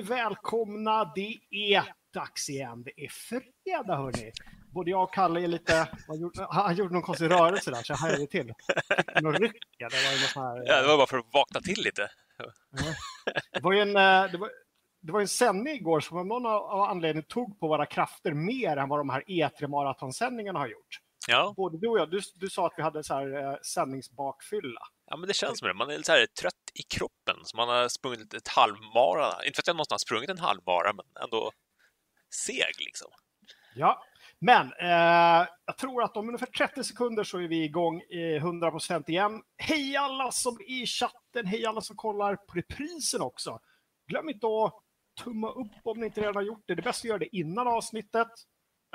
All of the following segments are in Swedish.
ni välkomna. Det är dags igen. Det är fredag hörni. Både jag och Kalle är lite... Han gjorde någon konstig rörelse där så jag hajade till. Någon ryck. Det var, här, ja, det var bara för att vakna till lite. Det var ju en, eh, det var, det var en sändning igår som av någon av anledning tog på våra krafter mer än vad de här E3 maratonsändningarna har gjort. Ja. Både du och jag, du, du sa att vi hade så här, eh, sändningsbakfylla. Ja, men det känns som det. Man är lite så här trött i kroppen, så man har sprungit ett halvmara. Inte för att jag någonstans sprungit en halvmara, men ändå seg liksom. Ja, men eh, jag tror att om ungefär 30 sekunder så är vi igång eh, 100 % igen. Hej alla som är i chatten, hej alla som kollar på reprisen också. Glöm inte att tumma upp om ni inte redan har gjort det. Det är bäst att göra det innan avsnittet.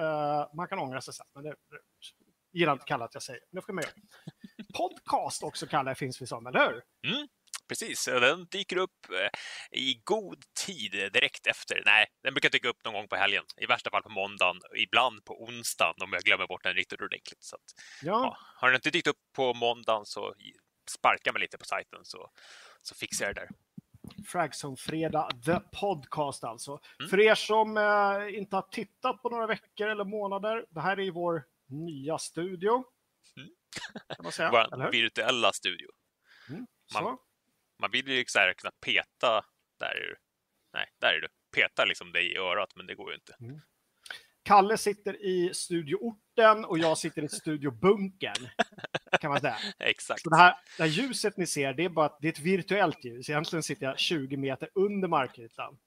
Eh, man kan ångra sig sen, men det, det gillar inte Kalle att jag säger. Det ska man göra. Podcast också, Kalle, finns vi som, eller hur? Mm, precis. Den dyker upp eh, i god tid direkt efter. Nej, den brukar dyka upp någon gång på helgen. I värsta fall på måndagen, ibland på onsdagen om jag glömmer bort den riktigt ordentligt. Så att, ja. Ja, har den inte dykt upp på måndagen så sparka mig lite på sajten så, så fixar jag det där. Fragzone Fredag, The Podcast alltså. Mm. För er som eh, inte har tittat på några veckor eller månader, det här är vår nya studio. Mm. Kan man säga, Vår virtuella studio. Mm. Man, man, vill ju så här kunna peta där. Nej, där är du. Peta liksom dig i örat, men det går ju inte. Mm. Kalle sitter i studioorten och jag sitter i studiobunkern. Kan man säga. Exakt. Så det, här, det här ljuset ni ser, det är bara det är ett virtuellt ljus. Egentligen sitter jag 20 meter under markytan.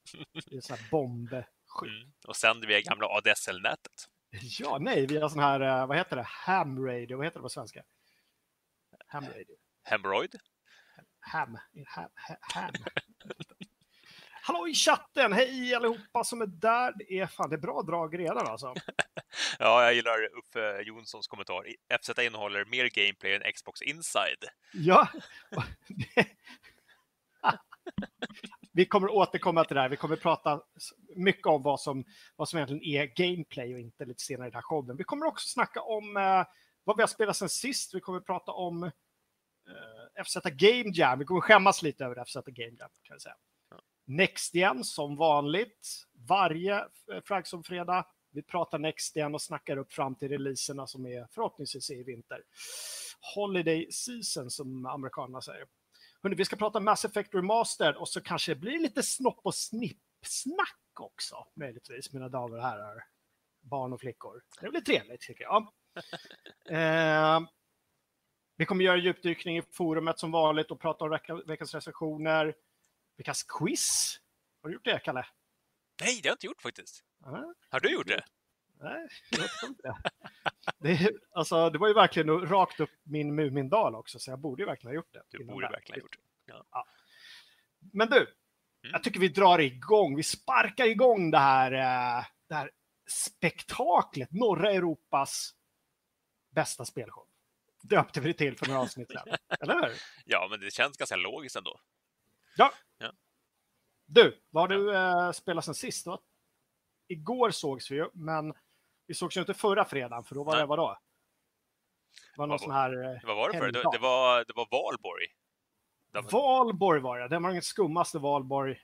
Det är så här bombskydd. Mm. Och sänder via gamla ADSL-nätet. Ja, nej, via sån här, eh, vad heter det, ham radio, vad heter det på svenska? Ham radio. Hemorrhoid? Ham, ham, ham. Hallå i chatten! Hej allihopa som är där. Det är fan, det är bra drag redan alltså. ja, jag gillar Uffe Jonssons kommentar. FZ innehåller mer gameplay än Xbox Inside. Ja. Vi kommer återkomma till det här. Vi kommer prata mycket om vad som, vad som egentligen är gameplay och inte lite senare i den här showen. Vi kommer också snacka om eh, vad vi har spelat sen sist. Vi kommer prata om eh, FZ Game Jam. Vi kommer skämmas lite över FZ Game Jam kan jag säga. Next igen som vanligt. Varje eh, Fragson-fredag. Vi pratar Next igen och snackar upp fram till releaserna som är förhoppningsvis i vinter. Holiday season som amerikanerna säger. Hörrni, vi ska prata Mass Effect Remastered och så kanske det blir lite snopp och snipp-snack också, möjligtvis, mina damer och herrar. Barn och flickor. Det blir trevligt, tycker jag. eh, vi kommer göra djupdykning i forumet som vanligt och prata om veckans recensioner. Veckans quiz. Har du gjort det, Kalle? Nej, det har jag inte gjort faktiskt. Mm. Har du gjort det? Nej, jag vet inte det. Det, alltså, det var ju verkligen rakt upp min Mumindal också, så jag borde ju verkligen ha gjort det. Du borde verkligen ha gjort det. Ja. Men du, mm. jag tycker vi drar igång. Vi sparkar igång det här, eh, det här spektaklet, norra Europas bästa spelshow. Döpte vi det till för några avsnitt sedan, eller hur? Ja, men det känns ganska logiskt ändå. Ja. ja. Du, vad har du eh, spelat sen sist? Då? Igår sågs vi ju, men vi sågs ju inte förra fredagen, för då var Nej. det vadå? Det var någon vad, sån här... Eh, vad var det för? Det, det, var, det var Valborg. Det var... Valborg var det. Det var den skummaste Valborg.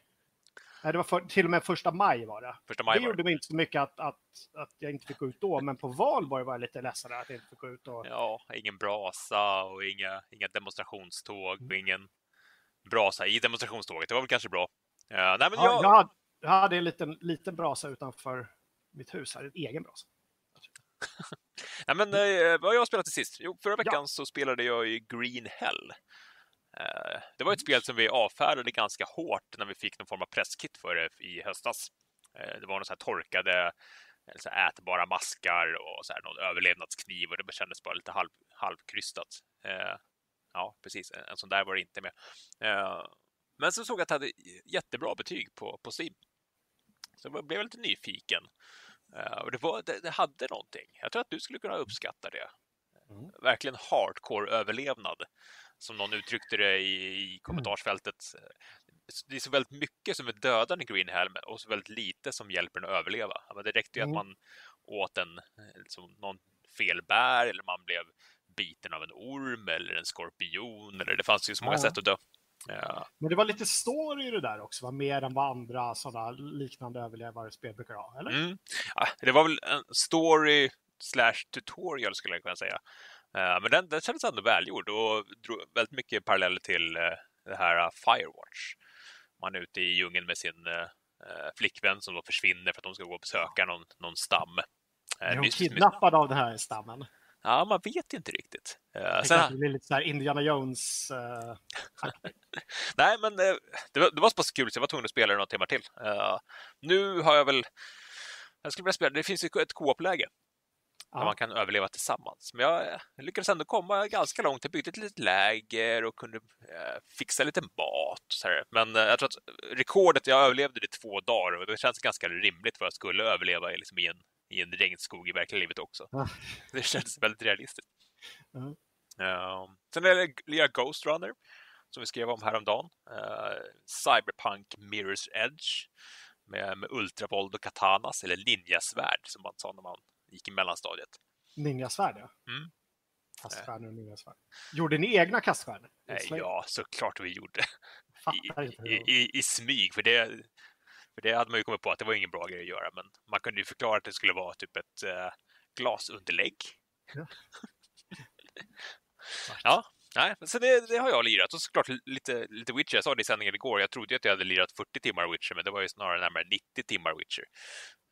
Nej, det var för, till och med första maj var det. Första maj det gjorde mig inte så mycket att, att, att jag inte fick gå ut då, men på valborg var jag lite ledsen att jag inte fick gå ut. Och... Ja, ingen brasa och inga, inga demonstrationståg och ingen brasa i demonstrationståget. Det var väl kanske bra. Uh, nej, men ja, jag... Jag, hade, jag hade en liten, liten brasa utanför mitt hus här, en egen brasa. Nej, men eh, vad har jag spelat till sist? Jo, förra veckan ja. så spelade jag i Green Hell. Eh, det var ett spel som vi avfärdade ganska hårt när vi fick någon form av presskit för det i höstas. Eh, det var några så här torkade så här ätbara maskar och så här någon överlevnadskniv och det kändes bara lite halv, halvkrystat. Eh, ja, precis. En sån där var det inte med. Eh, men så såg jag att det hade jättebra betyg på, på Steam. Så jag blev lite nyfiken. Uh, och det, var, det, det, hade någonting. Jag tror att du skulle kunna uppskatta det. Mm. Verkligen hardcore överlevnad. Som någon uttryckte det i, i kommentarsfältet. Mm. Det är så väldigt mycket som är dödande i Green Helm och så väldigt lite som hjälper en att överleva. Men det räckte ju mm. att man åt en, liksom, någon fel bär eller man blev biten av en orm eller en skorpion. Eller det fanns ju så många ja. sätt att dö. Ja. Men det var lite story i det där också, var mer än vad andra sådana liknande överlevare-spel brukar ha, eller? Mm. Ja, det var väl en story slash tutorial skulle jag kunna säga. Uh, men den, den kändes ändå välgjord och drog väldigt mycket paralleller till uh, det här uh, Firewatch. Man är ute i djungeln med sin flickvän som då försvinner för att de ska gå och besöka någon, någon stam. Är hon kidnappad av den här stammen? Ja, man vet inte riktigt. Uh, sen... Det blir lite så här Indiana Jones. Uh, Nej, men uh, det, var, det var så pass kul så jag var tvungen att spela det några timmar till. Uh, nu har jag väl... Jag skulle vilja spela, det finns ju ett co-op-läge ja. där man kan överleva tillsammans. Men jag, jag lyckades ändå komma ganska långt. Jag byggde ett litet läger och kunde fixa lite mat. Så här. Men jag tror att rekordet, jag överlevde det två dagar och det känns ganska rimligt för att jag skulle överleva liksom, i en i en regnskog i verkliga livet också. Ja. Det känns väldigt realistiskt. Mm. Uh, sen är det lilla Ghost Runner som vi skrev om häromdagen. Uh, Cyberpunk Mirror's Edge med, med ultravåld och katanas, eller ninjasvärd som man sa när man gick i mellanstadiet. Ninjasvärd, ja. Mm. Kastvärden och ninjasvärd. Gjorde ni egna kastvärden? Ja, såklart vi gjorde. I, i, i, I smyg, för det, för det hade man ju kommit på att det var ingen bra grej att göra, men man kunde ju förklara att det skulle vara typ ett eh, glasunderlägg. Ja. ja, nej, så det, det, har jag lirat. Och såklart lite, lite Witcher. Jag sa det i sändningen igår. Jag trodde att jag hade lirat 40 timmar Witcher, men det var ju snarare närmare 90 timmar Witcher.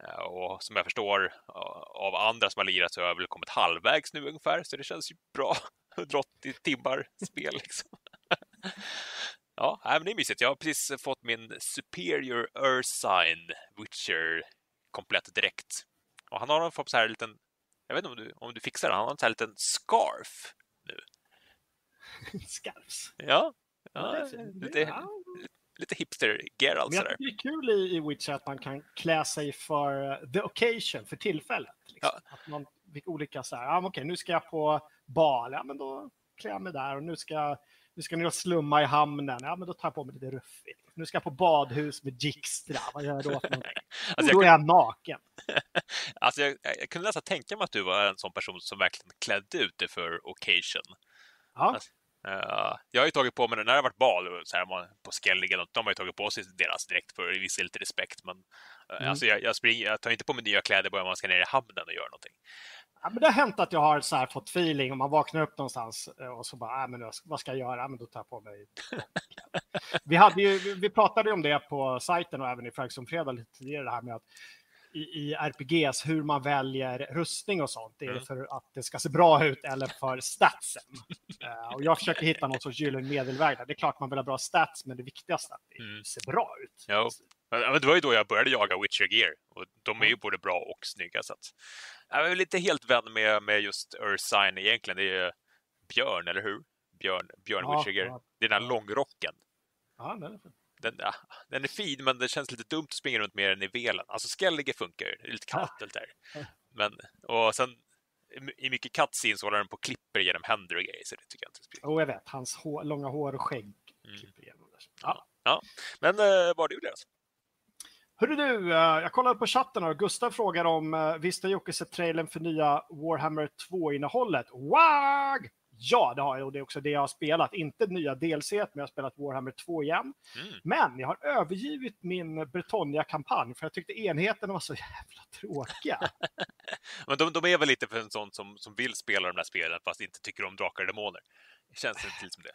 Eh, och som jag förstår eh, av andra som har lirat så har jag väl kommit halvvägs nu ungefär, så det känns ju bra. 180 timmar spel liksom. Ja, men det är mysigt. Jag har precis fått min Superior Ursine Witcher komplett direkt. Och han har fått så här en liten, jag vet inte om du, om du fixar det, han har en så här liten scarf nu. Scarfs? Ja, ja lite, ja. lite hipster-gear alltså. Men jag tycker det är kul i, i Witcher att man kan klä sig för uh, the occasion, för tillfället. Liksom. Ja. Att man fick olika så här, ja, okej, nu ska jag på bal, ja men då klär jag mig där och nu ska jag nu ska ni slumma i hamnen. Ja, men då tar jag på mig lite ruffigt. Nu ska jag på badhus med Jigstra. Vad gör jag då alltså, då är jag naken. alltså, jag, jag, kunde nästan tänka mig att du var en sån person som verkligen klädde ut dig för occasion. Ja. Alltså, uh, jag har ju tagit på mig, när det har varit bal så här, på Skellig eller något, de har ju tagit på sig deras direkt för att visa lite respekt. Men uh, mm. alltså, jag, jag, springer, jag tar inte på mig nya kläder bara man ska ner i hamnen och göra någonting. Ja, men det har hänt att jag har så här fått feeling och man vaknar upp någonstans eh, och så bara, äh, men vad ska jag göra? Men då tar jag på mig. vi, hade ju, vi pratade om det på sajten och även i Ferguson Fredag lite tidigare, det här med att i, i RPGs hur man väljer rustning och sånt. Är det mm. för att det ska se bra ut eller för statsen? uh, och jag försöker hitta något sorts gyllene medelväg där. Det är klart man vill ha bra stats, men det viktigaste är att det mm. ser bra ut. Jo. Men det var ju då jag började jaga Witcher Gear och de är ju både bra och snygga. Så att, jag är lite helt vän med, med just Ursine egentligen. Det är Björn, eller hur? Björn, Björn ja, Witcher Gear. Ja, det är den här långrocken. Ja, den är fin. Den, ja, den är fin, men det känns lite dumt att springa runt med den i velen. Alltså Skellige funkar ju, det är lite kallt ja. där. Men, och sen i mycket cutscenes håller den på klipper genom händer och grejer, så det tycker jag inte spelar. Oh, jag vet, hans hår, långa hår och skägg mm. klipper igenom. Ja. ja. Men uh, vad har du läst? Hörru du, eh, jag kollade på chatten och Gustav frågar om uh, visste Jocke sett trailern för nya Warhammer 2-innehållet? WAG! Ja, det har jag och det är också det jag har spelat. Inte nya DLC, men jag har spelat Warhammer 2 igen. Mm. Men jag har övergivit min Bretonia-kampanj för jag tyckte enheterna var så jävla tråkiga. men de, de, är väl lite för en sån som, som vill spela de där spelen fast inte tycker om drakar och demoner. Det känns inte som det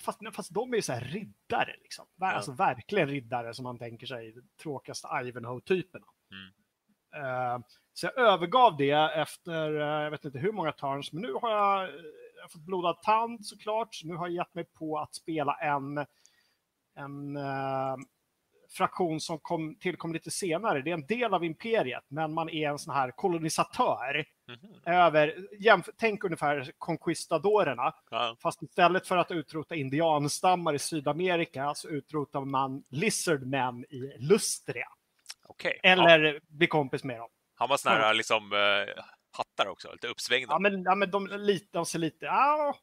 fast, fast de är ju så här riddare, liksom. Ja. Alltså verkligen riddare som man tänker sig, tråkigaste Ivanhoe-typerna. Mm. Uh, så jag övergav det efter, uh, jag vet inte hur många turns, men nu har jag, uh, jag har fått blodad tand såklart, så nu har jag gett mig på att spela en, en fraktion som kom, tillkom lite senare. Det är en del av imperiet, men man är en sån här kolonisatör. Mm över, jämf, tänk ungefär conquistadorerna, ja. fast istället för att utrota indianstammar i Sydamerika så utrotar man lizardmän i Lustria. Okay. Eller ja. bli kompis med dem. Har man såna här liksom, uh, hattar också, lite uppsvängda? Ja, men, ja, men de, lite, de ser lite, ja,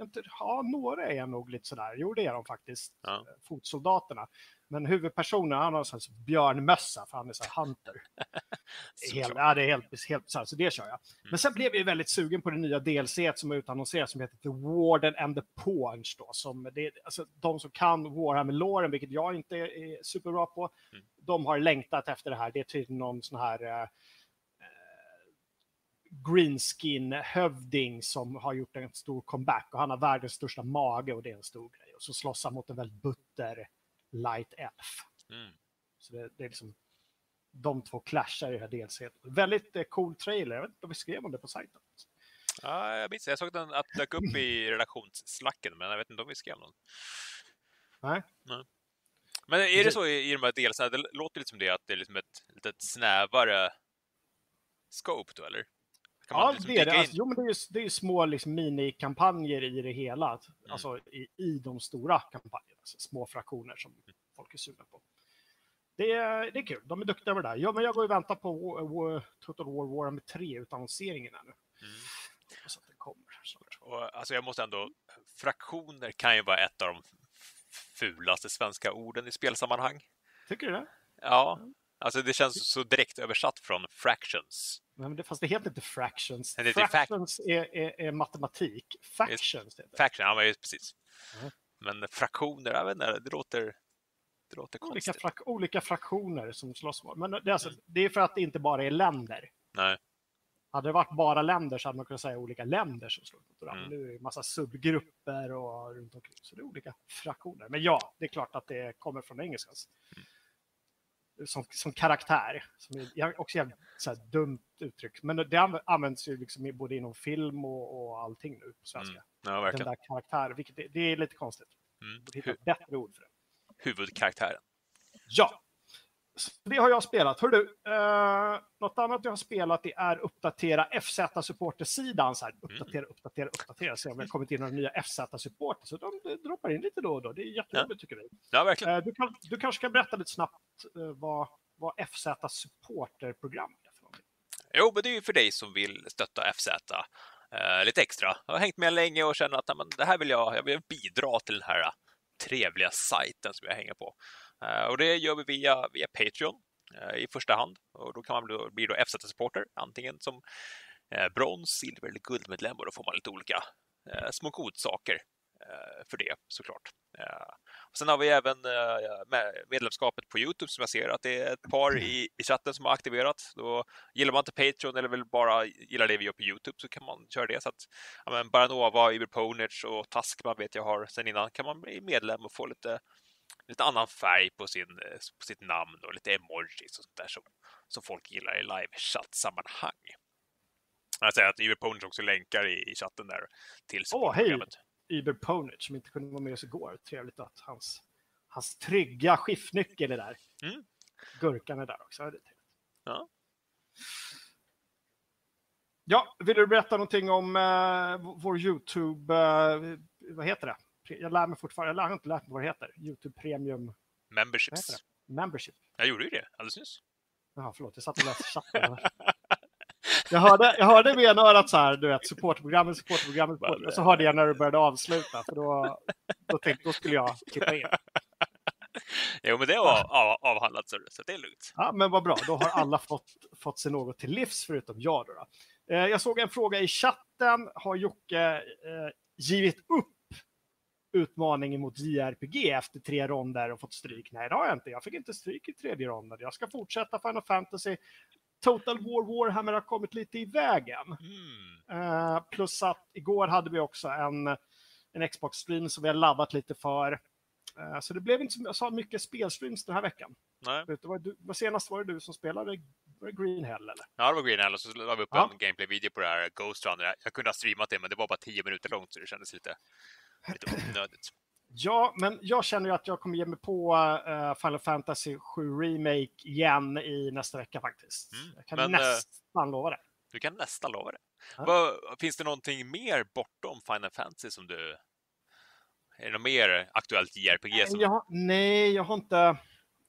inte, ja, några är nog lite sådär. Jo, det är de faktiskt, ja. fotsoldaterna. Men huvudpersonen, han har en björnmössa, för han är så här hunter. Helt, ja, det är helt, helt så, här, så det kör jag. Men sen blev jag väldigt sugen på det nya DLC som är utannonserat som heter The Warden and the Paunch. Då, som det, alltså, de som kan Warhammer-låren, vilket jag inte är superbra på, Mm. de har längtat efter det här. Det är tydligen någon sån här eh, greenskin-hövding som har gjort en stor comeback och han har världens största mage och det är en stor grej. Och så slåss han mot en väldigt butter light elf. Mm. Så det, det är liksom de två clashar i det här DLC. Väldigt eh, cool trailer. Jag vet inte om vi skrev om det på sajten. Ja, jag minns. Jag såg den att dök upp i redaktionsslacken, men jag vet inte om vi skrev någon. Nej. Men är det så i, i de här delserna, det låter lite som det, att det är liksom ett litet snävare scope då, eller? Ja, liksom det är det. Alltså, jo, men det är ju det är små liksom, minikampanjer i det hela. Mm. Alltså i, i de stora kampanjerna. Alltså, små fraktioner som folk är sugna på. Det är, det är kul. De är duktiga med det där. Ja, men jag går och väntar på War, War, Total War Warhammer 3 utannonseringen ännu. Mm. Så att den kommer. Och, alltså jag måste ändå, fraktioner kan ju vara ett av de fulaste svenska orden i spelsammanhang. Tycker du det? Ja, alltså det känns så direkt översatt från fractions. Nej, men det, fast det heter inte fractions. Det är fac- fractions är, är, är matematik. Factions heter det. Faction, ja, men precis. Ja. Men fraktioner, jag vet inte, det låter, det låter Olika, konstigt. frak, olika fraktioner som slåss mot. Men det är, alltså, det är för att det inte bara är länder. Nej. Hade det varit bara länder så hade man kunnat säga olika länder som slår mot varandra. Mm. Nu är det en massa subgrupper och runt omkring. Så det är olika fraktioner. Men ja, det är klart att det kommer från engelskan. Mm. Som, som karaktär. Som är också jävligt så här, dumt uttryck. Men det anv- används ju liksom både inom film och, och allting nu på svenska. Mm. Ja, Den verkligen. där karaktär, vilket det, det är lite konstigt. Mm. Hitta ett bättre ord för det. huvudkaraktären. Ja, så det har jag spelat. Hör du, eh, något annat jag har spelat det är uppdatera FZ-supportersidan. Här, uppdatera, uppdatera, uppdatera. Se om det har kommit in några nya FZ-supporter. Så de droppar in lite då och då. Det är jätteroligt tycker vi. Ja, verkligen. Eh, du, kan, du kanske kan berätta lite snabbt eh, vad, vad FZ-supporterprogram är för någonting. Jo, men det är ju för dig som vill stötta FZ eh, lite extra. Jag har hängt med länge och känner att ja, men, det här vill jag, jag vill bidra till den här eh, trevliga sajten som jag hänger på. Eh, och det gör vi via, via Patreon eh, i första hand. Och då kan man bli, bli då FZ-supporter, antingen som eh, brons, silver eller guldmedlem och då får man lite olika små godsaker för det såklart. Och sen har vi även medlemskapet på Youtube som jag ser att det är ett par i, i chatten som har aktiverat. Då gillar man inte Patreon eller vill bara gilla det vi gör på Youtube så kan man köra det. Så att ja, men Baranova, Iberponage och Taskman vet jag har sen innan kan man bli medlem och få lite, lite annan färg på, sin, eh, på sitt namn och lite emojis och sånt där som, som folk gillar i live-chatt-sammanhang. Jag säger att Iberponage också länkar i, i chatten där till Åh, hej! supportprogrammet. Iber Ponage som inte kunde vara med oss igår. Trevligt att hans, hans trygga skiftnyckel är där. Mm. Gurkan är där också. Ja. Ja. Vill du berätta någonting om eh, vår YouTube, eh, vad heter det? Jag lär mig fortfarande, jag har inte lärt mig vad det heter. YouTube Premium Memberships. Membership. Jag gjorde ju det alldeles nyss. Jaha, förlåt, jag satt och läste chatten. Jag hörde, jag hörde med ena örat så här, du vet, supportprogrammet, supportprogrammet, och så hörde jag när du började avsluta, för då, då tänkte då skulle jag klippa in. Jo, men det var av, avhandlat så, så det är lugnt. Ja, men vad bra, då har alla fått, fått sig något till livs förutom jag. Då, då. Eh, jag såg en fråga i chatten. Har Jocke eh, givit upp utmaningen mot JRPG efter tre ronder och fått stryk? Nej, det har jag inte. Jag fick inte stryk i tredje ronden. Jag ska fortsätta Final Fantasy. Total War Warhammer har kommit lite i vägen. Mm. Eh, plus att igår hade vi också en, en Xbox-stream som vi har laddat lite för. Eh, så det blev inte så så mycket spelstreams den här veckan. Nej. Du, senast var det du som spelade var det Green Hell eller? Ja, det var Green Hell och så la vi upp Ja. en gameplay-video på det här Ghost Runner. Jag- Jag kunde ha streamat det, men det var bara 10 minuter långt så det kändes lite, lite onödigt. Ja, men jag känner ju att jag kommer ge mig på eh, Final Fantasy 7 Remake igen i nästa vecka faktiskt. Mm, Jag kan men, eh, nästan lova det. Du kan nästan lova det. Ja. Vad, finns det någonting mer bortom Final Fantasy som du... Är det något mer aktuellt JRPG som... Jag, nej, jag har inte...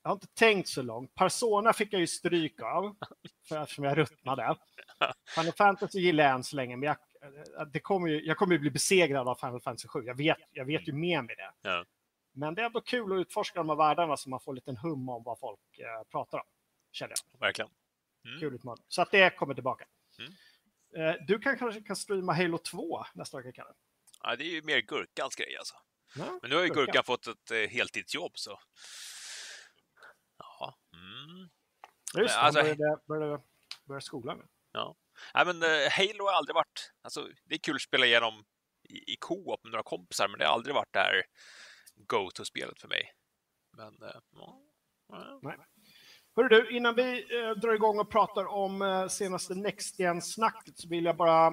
Jag har inte tänkt så långt. Persona fick jag ju stryk av, för eftersom jag ruttnade. Final Fantasy gillar jag än så länge, men jag, det kommer ju, jag kommer ju bli besegrad av Final Fantasy 7. Jag vet, jag vet ju med mig det. Ja. Men det är ändå kul att utforska de här världarna så man får en liten hum om vad folk eh, pratar om. Känner jag. Verkligen. Mm. Kul utmaning. Så att det kommer tillbaka. Mm. Eh, du kan kanske kan streama Halo 2 nästa vecka, Kalle? Ja, det är ju mer Gurkans grej alltså. Ja, Men nu har ju Gurka. Gurkan fått ett eh, heltidsjobb så. Ja. Mm. Ja, Just det, Alltså- han började, började, började skolan nu. Nej, men eh, Halo har aldrig varit... Alltså, det är kul att spela igenom i, i co-op med några kompisar, men det har aldrig varit det här go-to-spelet för mig. Men... Eh, ja. Ja. Hörru du, innan vi eh, drar igång och pratar om eh, senaste Next Gen-snacket så vill jag bara,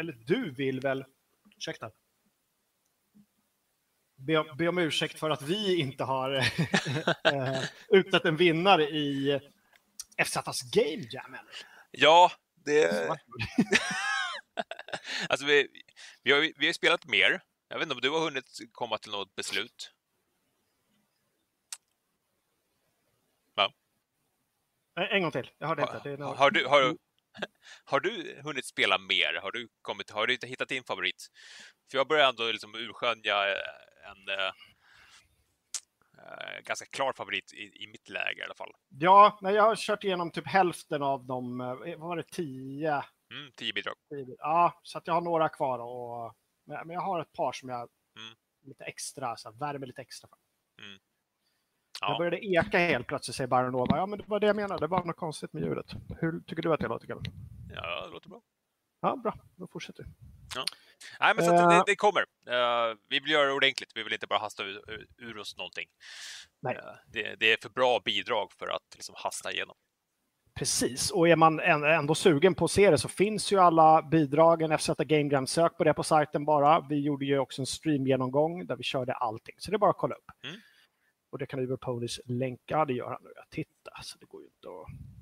eller du vill väl, ursäkta, be, be om ursäkt för att vi inte har eh, utsett en vinnare i FZs Game Jam ännu. ja, det... Alltså, vi, vi, har, vi har spelat mer. Jag vet inte om du har hunnit komma till något beslut? Eh, En gång till, jag hörde inte. Har, Det något- har, du, har, har du hunnit spela mer? Har du, kommit, har du inte hittat din favorit? För jag börjar ändå liksom urskönja en eh, ganska klar favorit i, i mitt läge i alla fall. Ja, nej, jag har kört igenom typ hälften av de, eh, vad var det, tio? Mm, tio bidrag. tio- Ja, så att jag har några kvar och men jag har ett par som jag Mm. lite extra, så här, värmer lite extra för. Jag Ja. började eka helt plötsligt, säger Baronova. Ja, men det var det jag menade. Det var något konstigt med ljudet. Hur tycker du att det låter, Kalle? ja, det låter bra. Ja, bra. Då fortsätter vi. Nej, men så att Eh. det, det kommer. Eh, vi vill göra det ordentligt. Vi vill inte bara hasta ur, ur, oss någonting. Nej. Eh, det, det är för bra bidrag för att liksom hasta igenom. Precis, och är man än- ändå sugen på att se det så finns ju alla bidragen. FZ Game Jam, sök på det på sajten bara. Vi gjorde ju också en streamgenomgång där vi körde allting, så det är bara att kolla upp. Mm. Och det kan Uber Ponys länka, det gör han nu. Jag tittar, så det går ju inte att...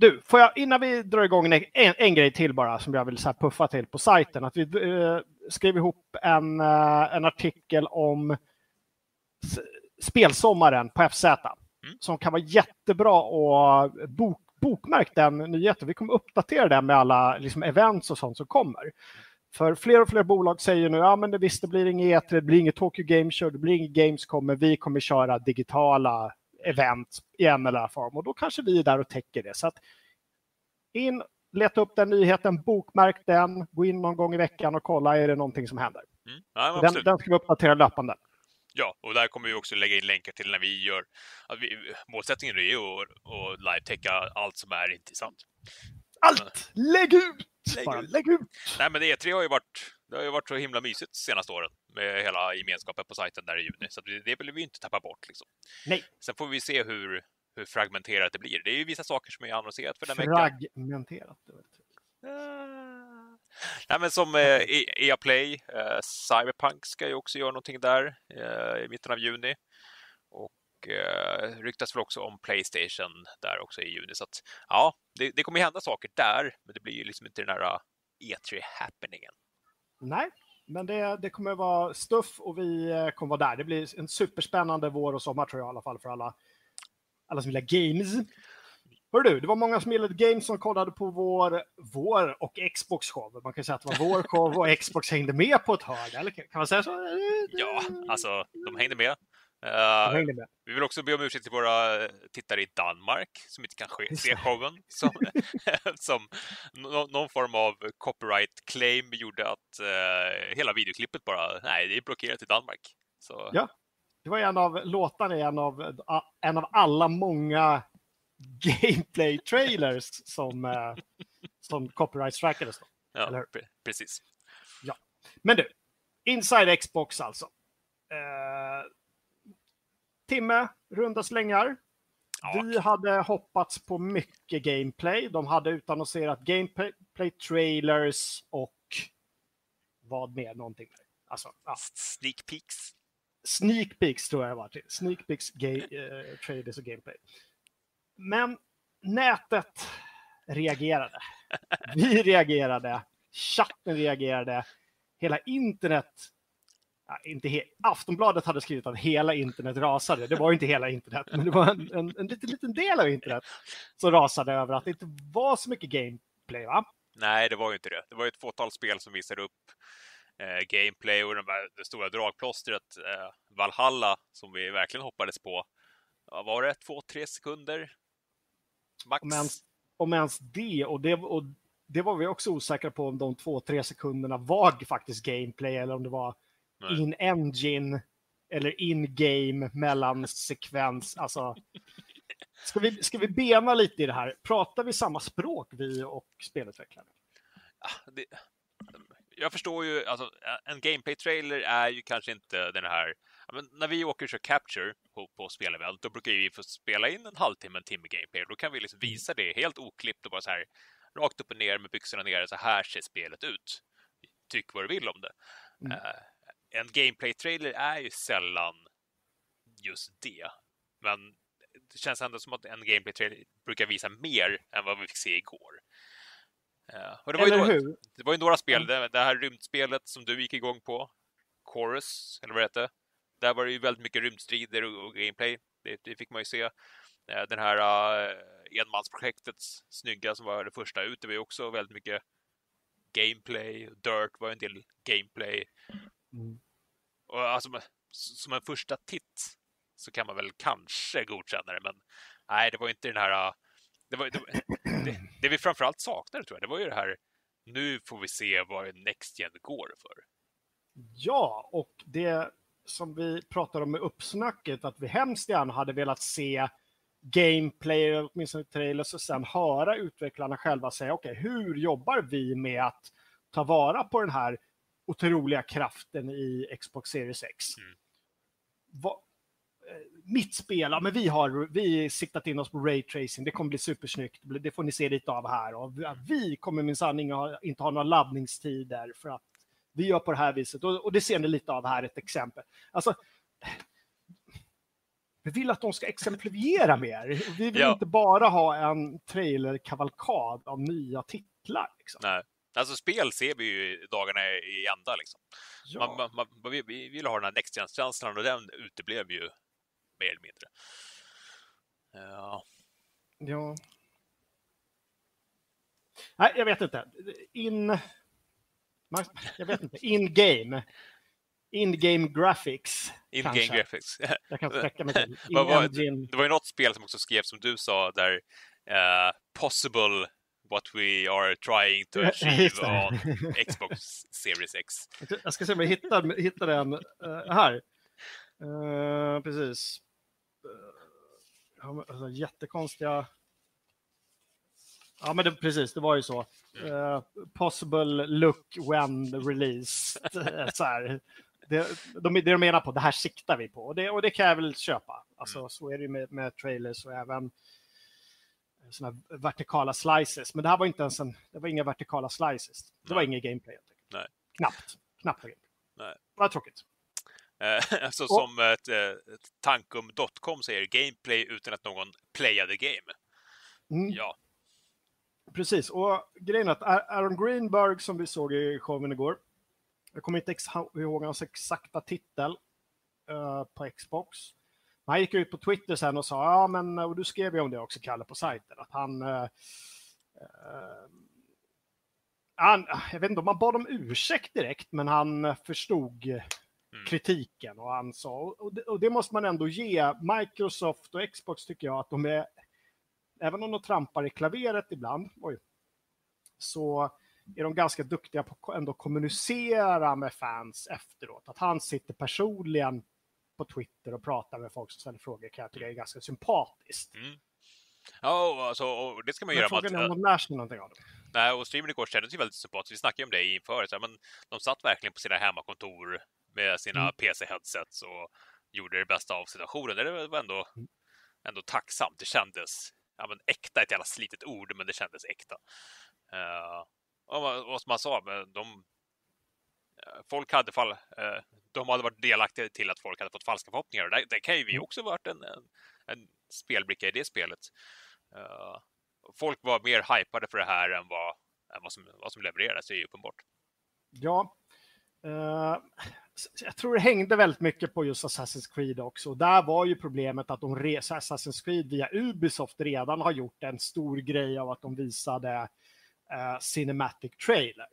Du, får jag innan vi drar igång en, en, en grej till bara som jag vill så puffa till på sajten. Att vi eh, skrev ihop en, eh, en artikel om spelsommaren på FZ. Som kan vara jättebra och bok, bokmärk den nyheten. Vi kommer uppdatera den med alla liksom, events och sånt som kommer. För fler och fler bolag säger nu, ja men det, visst det blir inget E3, det blir inget Tokyo Game Show, det blir inget Gamescom, men vi kommer köra digitala event i en eller annan form. Och då kanske vi är där och täcker det. Så att in, leta upp den nyheten, bokmärk den, gå in någon gång i veckan och kolla, är det någonting som händer? Mm. Ja, Den, den ska vi uppdatera löpande. Ja, och där kommer vi också lägga in länkar till när vi gör... Vi, målsättningen är ju att, att live-täcka allt som är intressant. Allt! Lägg ut! Lägg Bara, ut. lägg ut! Nej, men E3 har ju varit, det har ju varit så himla mysigt de senaste åren med hela gemenskapen på sajten där i juni, så det, vill vi inte tappa bort. Liksom. Nej. Sen får vi se hur, hur fragmenterat det blir. Det är ju vissa saker som är annonserat för den veckan. Fragmenterat. Ah. Nej, men som eh, E- EA Play, eh, Cyberpunk ska ju också göra någonting där eh, i mitten av juni. Och eh, ryktas väl också om Playstation där också i juni. Så att, ja, det, det kommer ju hända saker där, men det blir ju liksom inte den här eh, E3-happeningen. Nej, men det, det kommer vara stuff och vi kommer kommer vara där. Det blir en superspännande vår och sommar tror jag i alla fall för alla, alla som gillar games. Hör du, det var många som gillade games som kollade på vår, vår och Xbox show. Man kan säga att det var vår show och Xbox hängde med på ett hörn. Eller kan man säga så? Ja, alltså, de hängde med. Med. vi vill också be om ursäkt till våra eh, tittare i Danmark som inte kan se showen. Som, som nå- någon form av copyright claim gjorde att eh, hela videoklippet bara, nej, det är blockerat i Danmark. Så, Ja. Det var en av låtarna i en av, en av alla många gameplay-trailers som, som copyright-strikades. då. ja, eller pre- precis. Men du, Inside Xbox alltså. Eh, timme, runda slängar. Ja, Vi hade hoppats på mycket gameplay. De hade utannonserat gameplay-trailers och vad mer? Någonting. Alltså, ja. Sneak peeks. Sneak peeks tror jag det var. Sneak peeks, eh, trailers och gameplay. Men nätet reagerade. Vi reagerade. Chatten reagerade. Hela internet Ja, inte he- Aftonbladet hade skrivit att hela internet rasade. Det var ju inte hela internet, men det var en, en, en liten, liten del av internet som rasade över att det inte var så mycket gameplay. Va? Nej, det var ju inte det. Det var ju ett fåtal spel som visade upp eh, gameplay och de här, det stora dragplåstret eh, Valhalla som vi verkligen hoppades på. Var det? Två, tre sekunder? Max? Om ens, om ens det, och det, och det var vi också osäkra på om de två, tre sekunderna var faktiskt gameplay eller om det var in-engine eller in-game mellansekvens. Alltså, ska, vi, ska vi bena lite i det här? Pratar vi samma språk, vi och spelutvecklare? Ja, det, jag förstår ju, alltså, en gameplay-trailer är ju kanske inte den här... Men när vi åker och kör Capture på, på spelevent, då brukar vi få spela in en halvtimme, en timme gameplay. Då kan vi liksom mm. visa det helt oklippt och bara så här rakt upp och ner med byxorna nere. Så här ser spelet ut. Tyck vad du vill om det. Mm. Uh, en gameplay-trailer är ju sällan just det. Men det känns ändå som att en gameplay-trailer brukar visa mer än vad vi fick se igår. Uh, och det, var ju några, det var ju några spel, det, det här rymdspelet som du gick igång på, Chorus, eller vad det hette. Där var det ju väldigt mycket rymdstrider och, och gameplay. Det, det, fick man ju se. Uh, den här uh, enmansprojektets snygga som var det första ut, det var ju också väldigt mycket gameplay. Dirt var en del gameplay. Mm. Och alltså, som en första titt så kan man väl kanske godkänna det, men nej, det var inte den här... Det, var, det, det, det vi framförallt saknade, tror jag, det var ju det här nu får vi se vad Next Gen går för. Ja, och det som vi pratade om med uppsnacket, att vi hemskt gärna hade velat se gameplay, åtminstone trailers, och sen höra utvecklarna själva säga okej, okay, hur jobbar vi med att ta vara på den här otroliga kraften i Xbox Series X. Mm. Va, eh, mitt spel, ja, men vi har vi siktat in oss på Ray Tracing, det kommer bli supersnyggt, det får ni se lite av här. Och vi kommer minsann inte ha några laddningstider för att vi gör på det här viset. Och, och det ser ni lite av här, ett exempel. Alltså, vi vill att de ska exemplifiera mer. Vi vill ja. inte bara ha en trailer-kavalkad av nya titlar. Liksom. Nej. Alltså spel ser vi ju dagarna i ända liksom. Ja. Man, man, man, vi, vi vill ha den här Next Gen-känslan och den uteblev ju mer eller mindre. Ja. Ja. Nej, jag vet inte. In... Jag vet inte. In-game. In-game graphics. In-game graphics. jag kan sträcka mig till. var, det var ju något spel som också skrevs som du sa där uh, possible what we are trying to achieve on Xbox Series X. Jag ska se om jag hittar, hittar den uh, här. Uh, precis. Uh, alltså, jättekonstiga... Ja, men det, precis, det var ju så. Uh, possible look when released. så här. Det, de, det de menar på, det här siktar vi på. Och det, och det kan jag väl köpa. Alltså, mm. Så är det ju med, med trailers och även såna vertikala slices. Men det här var inte ens en, det var inga vertikala slices. Det Nej. var inget gameplay. Nej. Knappt. Knappt gameplay. Nej. Det var tråkigt. Eh, alltså och, som ett, ett tankum.com säger, gameplay utan att någon playade game. Mm. Ja. Precis, och grejen är att Aaron Greenberg som vi såg i showen igår, jag kommer inte ihåg hans exakta titel uh, på Xbox, han gick ut på Twitter sen och sa, ja men, och du skrev ju om det också Kalle på sajten, att han, eh, eh, han, jag vet inte om han bad om ursäkt direkt, men han förstod mm. kritiken och han sa, och det, och det, måste man ändå ge Microsoft och Xbox tycker jag att de är, även om de trampar i klaveret ibland, oj, så är de ganska duktiga på att ändå kommunicera med fans efteråt. Att han sitter personligen på Twitter och pratar med folk som ställer frågor kan jag tycka är ganska sympatiskt. Mm. Ja, alltså, och det ska man göra. Frågan är om de lär sig någonting av det. Nej, och streamen igår kändes ju väldigt sympatiskt. Vi snackade om det inför, så, men de satt verkligen på sina hemmakontor med sina mm. PC-headsets och gjorde det bästa av situationen. Det var ändå, mm. ändå tacksamt. Det kändes ja, men äkta, ett jävla slitet ord, men det kändes äkta. Uh, och vad som man sa, de, folk hade fall, uh, de hade varit delaktiga till att folk hade fått falska förhoppningar. Och det, det kan ju vi mm. också varit en, en, en spelbricka i det spelet. Uh, folk var mer hypade för det här än vad, än vad, som, vad som levererades, det är ju uppenbart. Ja, uh, jag tror det hängde väldigt mycket på just Assassin's Creed också. Där var ju problemet att de Assassin's Creed via Ubisoft redan har gjort en stor grej av att de visade uh, Cinematic Trailer.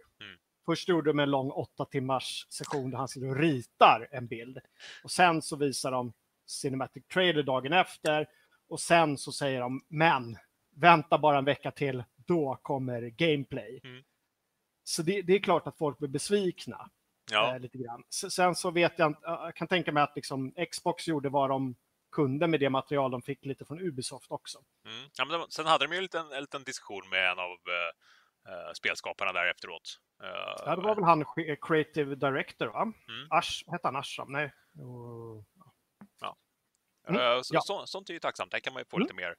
Först gjorde de en lång åtta timmars session där han sitter och ritar en bild. Och sen så visar de Cinematic Trailer dagen efter. Och sen så säger de, men vänta bara en vecka till, då kommer gameplay. Mm. Så det, det, är klart att folk blir besvikna. Ja. Eh, lite grann. Sen så vet jag jag kan tänka mig att liksom Xbox gjorde vad de kunde med det material de fick lite från Ubisoft också. Mm. Ja, men sen hade de ju en liten, en liten diskussion med en av uh, spelskaparna där efteråt. Ja, det var väl han creative director, va? Mm. Ash, hette han Ashram? Nej. Uh, ja. Mm. Så, ja. Så, sånt är ju tacksamt. Där kan man ju få mm. lite mer,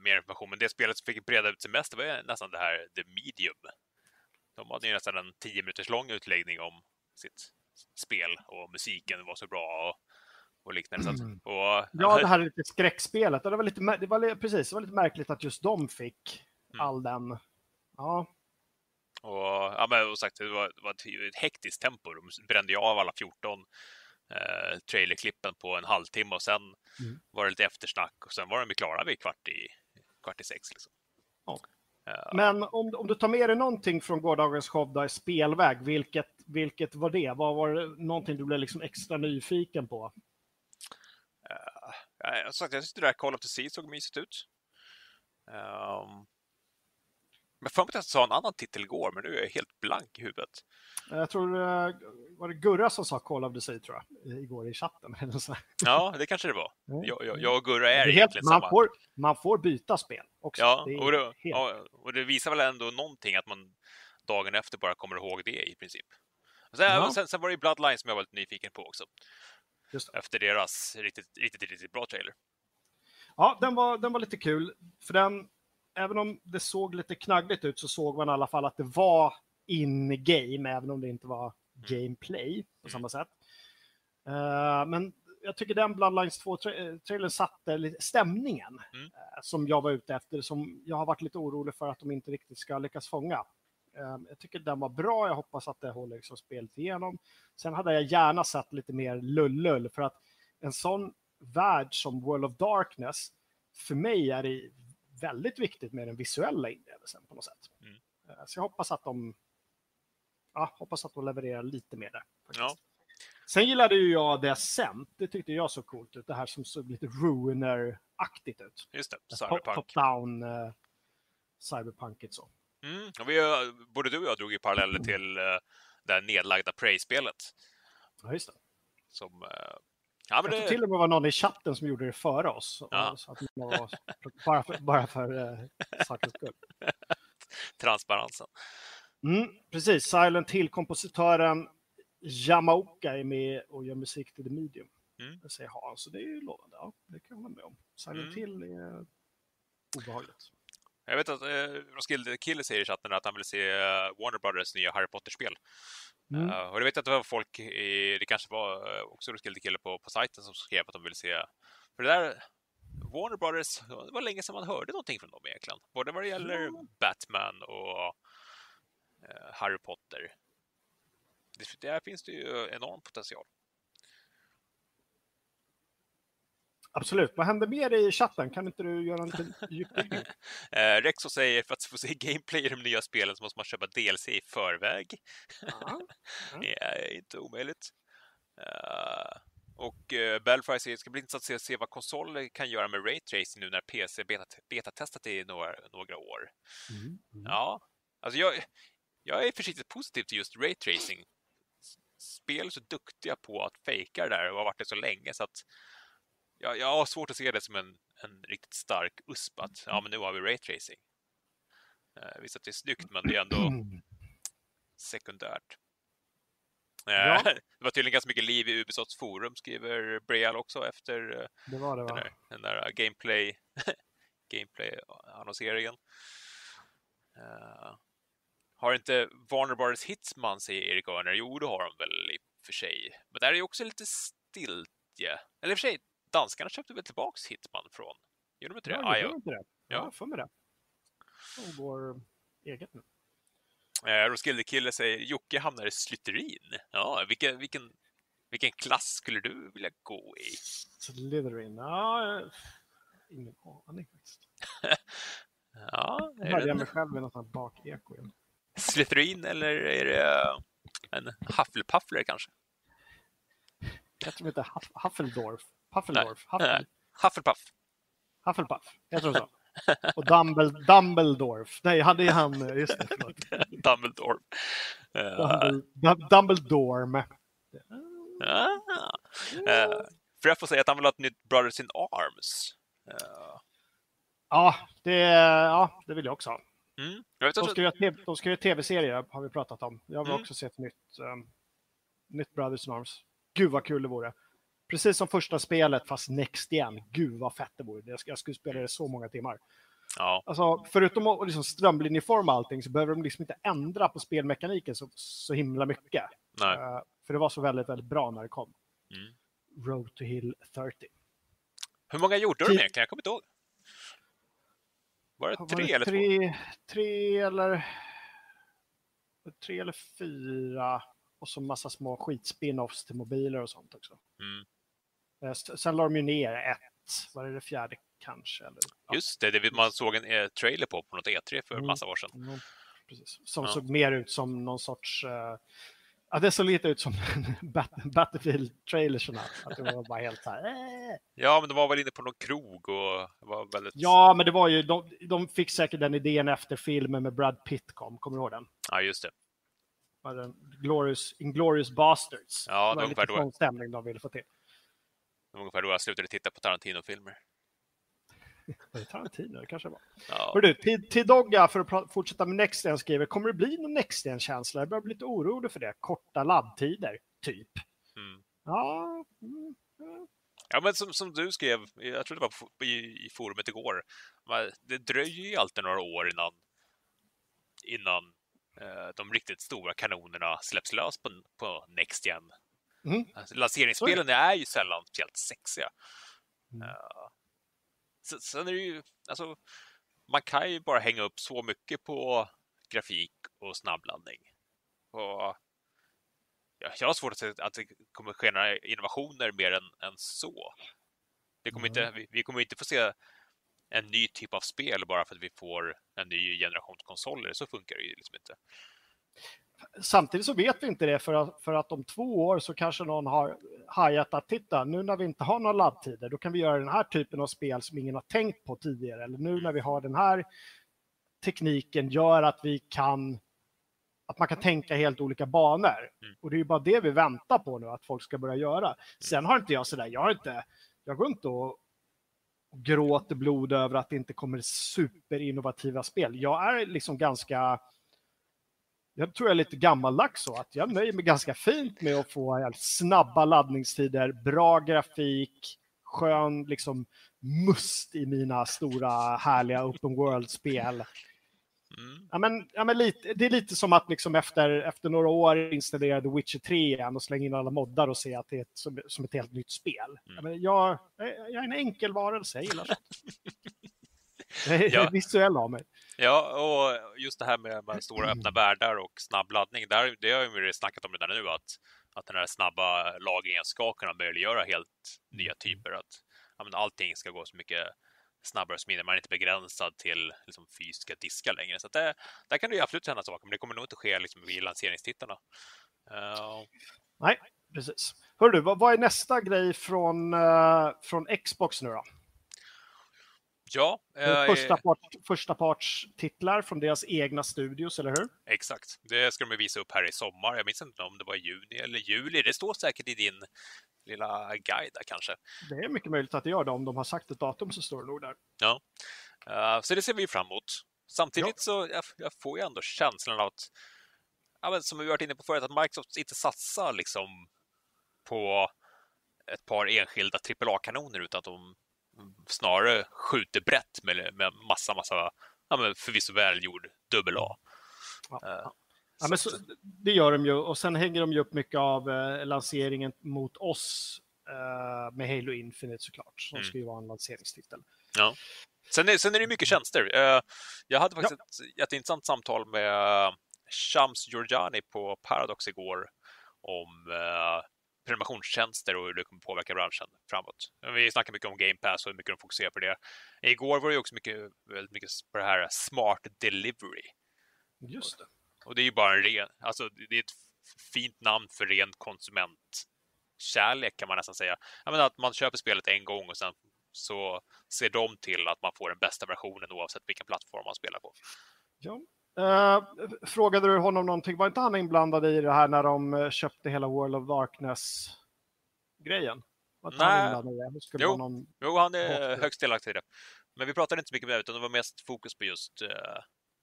mer information. Men det spelet som fick breda ut sig mest var ju nästan det här The Medium. De hade ju nästan en tio minuters lång utläggning om sitt spel och musiken var så bra och, och liknande. Mm. Och, ja, det här är lite skräckspelet. Det, var lite, det, var, precis, det var lite märkligt att just de fick Mm. all den. Ja. Och, ja, men och sagt, det var, det var ett, hektiskt tempo. De brände ju av alla 14 eh, trailerklippen på en halvtimme och sen Mm. var det lite eftersnack och sen var de ju klara vid kvart i, kvart i sex. Liksom. Ja. Men om, om du tar med dig någonting från gårdagens show då i spelväg, vilket, vilket var det? Vad var det någonting du blev liksom extra nyfiken på? eh, jag sagt, jag tyckte det där Call of the Sea såg mysigt ut. Um, men för mig att jag sa en annan titel igår, men nu är jag helt blank i huvudet. Jag tror det var det Gurra som sa Call of the Sea tror jag, igår i chatten. Ja, det kanske det var. Jag, jag, jag och Gurra är, Det egentligen man, samma. får, man får byta spel också. Ja, Det är och det, helt- ja, och det visar väl ändå någonting att man dagen efter bara kommer ihåg det i princip. Sen, Ja. sen, sen var det ju Bloodline som jag var lite nyfiken på också. Det. Efter deras riktigt, riktigt, riktigt bra trailer. Ja, den var, den var lite kul. För den, även om det såg lite knaggligt ut så såg man i alla fall att det var in-game, även om det inte var gameplay på Mm. samma sätt. Eh, men jag tycker den Bloodlines 2-trailern satte lite stämningen Mm. eh, som jag var ute efter, som jag har varit lite orolig för att de inte riktigt ska lyckas fånga. Eh, jag tycker den var bra, jag hoppas att det håller liksom spelet igenom. Sen hade jag gärna sett lite mer lullull för att en sån värld som World of Darkness, för mig är det väldigt viktigt med den visuella inlevelsen på något sätt. Mm. Eh, Så jag hoppas att de ja, hoppas att de levererar lite mer där. Ja. Sen gillade ju jag det Ascent. Det tyckte jag såg coolt ut. Det här som såg lite Ruiner-aktigt ut. Just det, Cyberpunk. Top-down uh, cyberpunkigt så. Mm. Vi, har- både du och jag drog ju paralleller till uh, det nedlagda Prey-spelet. Ja, just det. Som, eh, ja, men Jag det, till och med var någon i chatten som gjorde det före oss. Ja. Så att var, bara för, bara för uh, sakens skull. transparensen. Mm, precis, Silent Hill-kompositören Yamaoka är med och gör musik till The Medium. Mm. Det säger Hans, så det är ju lovande. Ja, det kan jag hålla med om. Silent Mm. Hill är obehagligt. Jag vet att eh, Roskilde Kille säger i chatten att han vill se eh, Warner Brothers nya Harry Potter-spel. Mm. Eh, och det vet jag att det var folk, i, det kanske var eh, också Roskilde Kille på, på sajten som skrev att de ville se. För det där, Warner Brothers, det var länge sedan man hörde någonting från dem egentligen. Både vad det gäller Ja. Batman och eh, Harry Potter. Det, där finns det ju enorm potential. Absolut. Vad händer mer i chatten? Kan inte du göra en liten djupdykning? Eh, Rexo säger för att få se gameplay i de nya spelen så måste man köpa DLC i förväg. Ja. Det är inte omöjligt. Uh, och uh, Belfry säger att det ska bli intressant att se, se vad konsoler kan göra med raytracing nu när PC betat, betatestat det i några, några år. Mm. Mm. Ja, alltså jag, jag är försiktigt positiv till just raytracing. Spel är så duktiga på att fejka det där och har varit det så länge så att jag, jag har svårt att se det som en, en riktigt stark USP att ja, men nu har vi raytracing. Uh, visst att det är snyggt, men det är ändå sekundärt. Ja. Eh, Det var tydligen ganska mycket liv i Ubisofts forum, skriver Breal också efter eh, Det var det den va? där, den där gameplay gameplay-annonseringen. Eh, har inte Warner Brothers Hitsman, säger Erik Örner. Jo, det har de väl i och för sig. Men där är ju också lite stiltje. Eller i och för sig, danskarna köpte väl tillbaks Hitman från, gjorde de inte det? Ja, Ah, gjorde ja. inte det? Ja. För mig det. De går eget nu. Eh, Roskilde Kille säger Jocke hamnar i Slytherin. Ja, vilken, vilken, vilken klass skulle du vilja gå i? Slytherin? Ja, eh, ingen aning faktiskt. Ja, är hörde det jag mig själv i något sånt bakeko. Slytherin eller är det en Hufflepuffler kanske? Heter de inte Huff, Huffledorf? Huffledorf? Huffle, Nej. Hufflepuff. Hufflepuff? Jag tror så. Och Dumbledore, Dumbledorf. Nej, han är han. Just det. Dumbledore. Uh, Dumbledore. Dumbledore. Uh, för jag får säga att han vill ha ett nytt Brothers in Arms. Uh. Ja, det, ja, det vill jag också ha. Mm. Jag vet De ska TV de ska göra tv-serier, har vi pratat om. Jag vill Mm. också se ett nytt, um, nytt Brothers in Arms. Gud vad kul det vore. Precis som första spelet, fast Next igen. Gud vad fett det vore. Jag sk- Jag skulle spela det så många timmar. ja, Alltså, förutom att liksom strömlinjeforma allting så behöver de liksom inte ändra på spelmekaniken så, så himla mycket. nej. Eh, för det var så väldigt, väldigt bra när det kom. Mm. Road to Hill 30. Hur många gjorde de Ti- egentligen? Jag kommer inte ihåg. Var det Var tre det eller två? tre, tre eller tre eller fyra och så massa små skitspin-offs till mobiler och sånt också. Mm. Eh, Sen la de ju ner ett, var det det fjärde kanske? Eller? Ja, Just det, det man såg en eh, trailer på på något E3 för Mm. massa år sedan. mm, precis. Som Ja. såg mer ut som någon sorts... eh, ja, det såg lite ut som Bat- Battlefield-trailerserna. Att det var bara helt så här... eh. Ja, men de var väl inne på någon krog och var väldigt... Ja, men det var ju... De, de fick säkert den idén efter filmen med Brad Pitt kom. Kommer du ihåg den? ja just det. Var den Glorious, Inglourious Bastards. Ja, det var lite ungefär då. sån stämning de ville få till. Det var ungefär då jag slutade titta på Tarantino-filmer. Var det Tarantino? Det kanske det var. Ja. Hör du, till, till Dogga, för att fortsätta med Next Gen, skriver kommer det bli någon Next Gen-känsla? Jag börjar bli lite orolig för det. Korta laddtider, typ. Mm. Ja, mm, ja. Men som, som du skrev, jag tror det var i, i forumet igår, det dröjer ju alltid några år innan, innan eh, de riktigt stora kanonerna släpps lös på, på Next Gen. Mm. Alltså, lanseringsspelen är ju sällan speciellt sexiga. Mm. Så, sen är det ju, alltså, man kan ju bara hänga upp så mycket på grafik och snabbladdning. Och ja, jag har svårt att se att det kommer ske några innovationer mer än, än så. Det kommer Mm. inte, vi, vi kommer inte få se en ny typ av spel bara för att vi får en ny generation konsoler. Så funkar det ju liksom inte. Samtidigt så vet vi inte det för att, för att om två år så kanske någon har hajat att titta, nu när vi inte har några laddtider, då kan vi göra den här typen av spel som ingen har tänkt på tidigare. Eller nu när vi har den här tekniken gör att vi kan att man kan tänka helt olika banor. Mm. Och det är ju bara det vi väntar på nu, att folk ska börja göra. Sen har inte jag sådär, jag har inte, jag går inte och gråter blod över att det inte kommer superinnovativa spel. Jag är liksom ganska jag tror jag är lite gammaldags så att jag nöjer mig ganska fint med att få snabba laddningstider, bra grafik, skön liksom must i mina stora härliga open world-spel. Mm. Ja, men, ja, men lite, det är lite som att liksom efter, efter några år installera The Witcher 3 igen och slänga in alla moddar och se att det är ett, som, som ett helt nytt spel. Ja, men jag, jag är en enkel varelse, jag gillar sånt. Jag är Ja. visuell av mig. Ja, och just det här med, stora öppna världar och snabb laddning, där, det har vi snackat om redan nu, att, att den här snabba lagringen ska kunna möjliggöra helt nya typer. Att ja, men allting ska gå så mycket snabbare och smidigare. Man är inte begränsad till liksom, fysiska diskar längre. Så det, där kan det absolut hända saker, men det kommer nog inte ske liksom, vid lanseringstittarna. Uh, Nej, precis. Hör du, vad, vad är nästa grej från, eh, från Xbox nu då? Ja, eh, första, part, första parts titlar från deras egna studios, eller hur? exakt. Det ska de visa upp här i sommar. Jag minns inte om det var i juni eller juli. Det står säkert i din lilla guide där kanske. Det är mycket möjligt att det gör det. Om de har sagt ett datum så står det nog där. Ja, Eh, så det ser vi fram emot. Samtidigt så jag, jag får jag ändå känslan av att, ja, men som vi varit inne på förut, att Microsoft inte satsar liksom på ett par enskilda AAA-kanoner utan att de snarare skjuter brett med, med massa, massa, ja, men förvisso välgjord AA. Ja. Eh, Ja, men så, det gör de ju och sen hänger de ju upp mycket av eh, lanseringen mot oss eh, med Halo Infinite såklart, som Mm. ska ju vara en lanseringstitel. Ja. Sen, är, sen är det mycket tjänster. Eh, Jag hade faktiskt ett jätteintressant samtal med Shams Georgiani på Paradox igår om eh, prenumerationstjänster och hur det kommer påverka branschen framåt. Vi snackar mycket om Game Pass och hur mycket de fokuserar på det. Igår var det också mycket, väldigt mycket på det här smart delivery. Just det. Och det är ju bara en ren, alltså det är ett fint namn för ren konsumentkärlek kan man nästan säga. Jag menar att man köper spelet en gång och sen så ser de till att man får den bästa versionen oavsett vilken plattform man spelar på. Ja. Uh, frågade du honom någonting? Var inte han inblandad i det här när de eh, köpte hela World of Darkness-grejen? Nej. Han jo. Någon... jo, han är högst delaktig i det. Men vi pratade inte så mycket med det, utan det var mest fokus på just... Uh,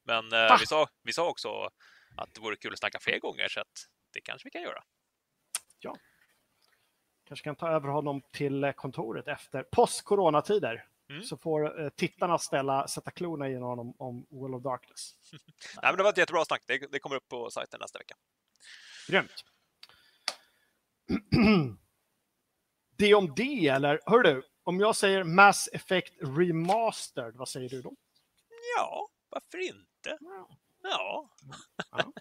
men uh, vi, sa, vi sa också att det vore kul att snacka fler gånger, så att det kanske vi kan göra. Ja. Kanske kan ta över honom till kontoret efter post-coronatider. Mm. Så får eh, tittarna ställa, sätta klorna i honom om World of Darkness. Nej, men det var ett jättebra snack. Det, det kommer upp på sajten nästa vecka. Grymt. det om det, eller hör du, om jag säger Mass Effect Remastered, vad säger du då? Ja, varför inte? Ja. Ja. ja.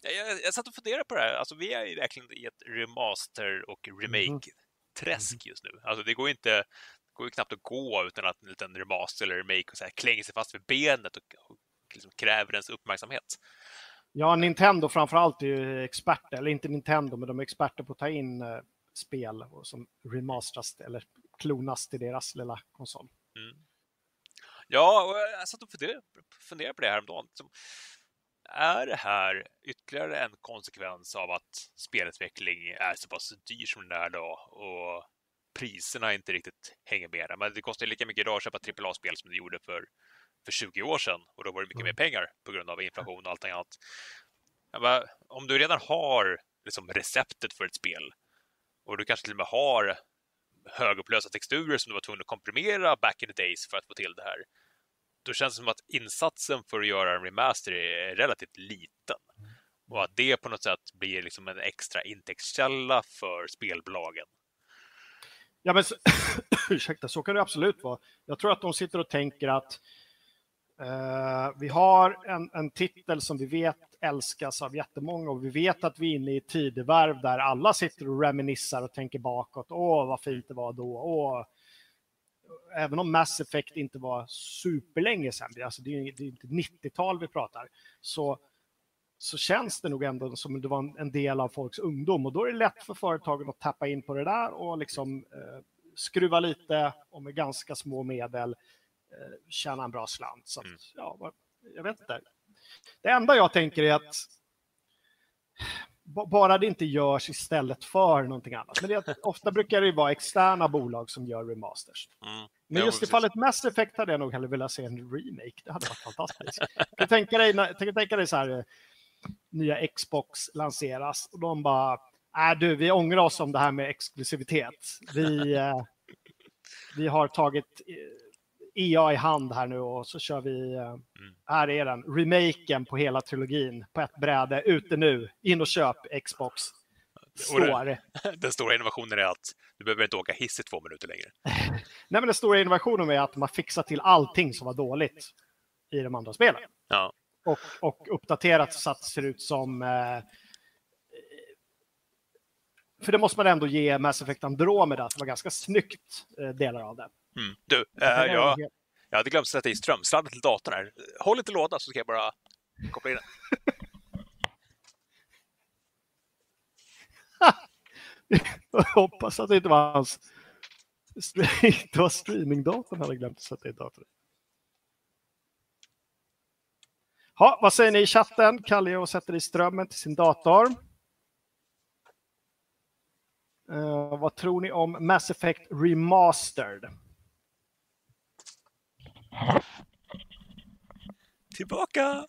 jag, jag satt och funderade på det här. Alltså, vi är ju verkligen i ett remaster och remake-träsk mm. just nu. Alltså, det går inte går ju knappt att gå utan att en liten remaster eller remake och så här klänger sig fast vid benet och, och liksom kräver ens uppmärksamhet. Ja, Nintendo framför allt är ju experter, eller inte Nintendo, men de är experter på att ta in eh, spel som remasteras eller klonas till deras lilla konsol. Mm. Ja, och jag satt och funderade på det här häromdagen. Liksom, är det här ytterligare en konsekvens av att spelutveckling är så pass dyr som den är då och priserna inte riktigt hänger med. Men det kostar lika mycket idag att köpa AAA-spel som det gjorde för, för 20 år sedan och då var det mycket mm. mer pengar på grund av inflation och allting annat. Bara, om du redan har liksom, receptet för ett spel och du kanske till och med har högupplösa texturer som du var tvungen att komprimera back in the days för att få till det här. Då känns det som att insatsen för att göra en remaster är relativt liten och att det på något sätt blir liksom en extra intäktskälla för spelbolagen. Ja, men ursäkta, så kan det absolut vara. Jag tror att de sitter och tänker att eh, vi har en, en titel som vi vet älskas av jättemånga och vi vet att vi är inne i ett tidevarv där alla sitter och reminissar och tänker bakåt. Åh, vad fint det var då. Åh. Även om Mass Effect inte var superlänge sedan, alltså det är, det är inte 90-tal vi pratar, så så känns det nog ändå som det var en del av folks ungdom och då är det lätt för företagen att tappa in på det där och liksom eh, skruva lite och med ganska små medel eh, tjäna en bra slant. Så att, mm. ja, jag vet inte. Det enda jag tänker är att bara det inte görs istället för någonting annat. Men det, ofta brukar det vara externa bolag som gör remasters. Mm. Men just i fallet Mass Effect hade jag nog hellre velat se en remake. Det hade varit fantastiskt. Jag kan tänka dig, kan tänka dig så här, nya Xbox lanseras och de bara, äh, du, vi ångrar oss om det här med exklusivitet. Vi, eh, vi har tagit EA i hand här nu och så kör vi, eh, mm. här är den, remaken på hela trilogin på ett bräde, ute nu, in och köp Xbox. Står. Den, den stora innovationen är att du behöver inte åka hiss i två minuter längre. Nej, men den stora innovationen är att man fixar till allting som var dåligt i de andra spelen. Ja och, och uppdaterat så att det ser ut som... Eh, för det måste man ändå ge Mass Effect Andromeda, som var ganska snyggt eh, delar av det. Mm. Du, äh, jag, jag hade glömt sätta i strömsladden till datorn här. Håll inte låda så ska jag bara koppla in den. jag hoppas att det inte var hans det var streamingdatorn hade glömt att sätta i datorn. Ha, vad säger ni i chatten? Kalle och sätter i strömmen till sin dator. Uh, vad tror ni om Mass Effect Remastered? Tillbaka!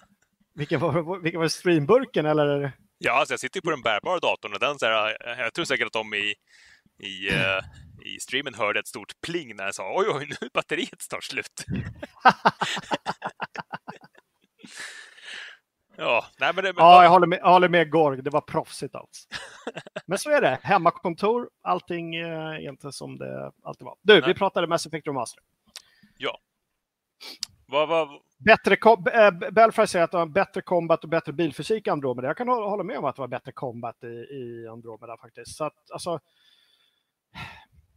Vilken var, vilken var streamburken eller? Ja, alltså jag sitter på den bärbara datorn och den så här, jag tror säkert att de i, i, uh, i streamen hörde ett stort pling när jag sa oj, oj, nu är batteriet snart slut. Ja, nej, men det, men... ja jag, håller med, jag håller med Gorg, det var proffsigt alls. men så är det, hemmakontor, allting eh, är inte som det alltid var. Du, nej. vi pratade Mass Effect Remaster. Ja. Vad, vad... Bättre, äh, Belfry säger att det var bättre combat och bättre bilfysik i Andromeda. Jag kan hålla med om att det var bättre combat i, i Andromeda faktiskt. Så att, alltså,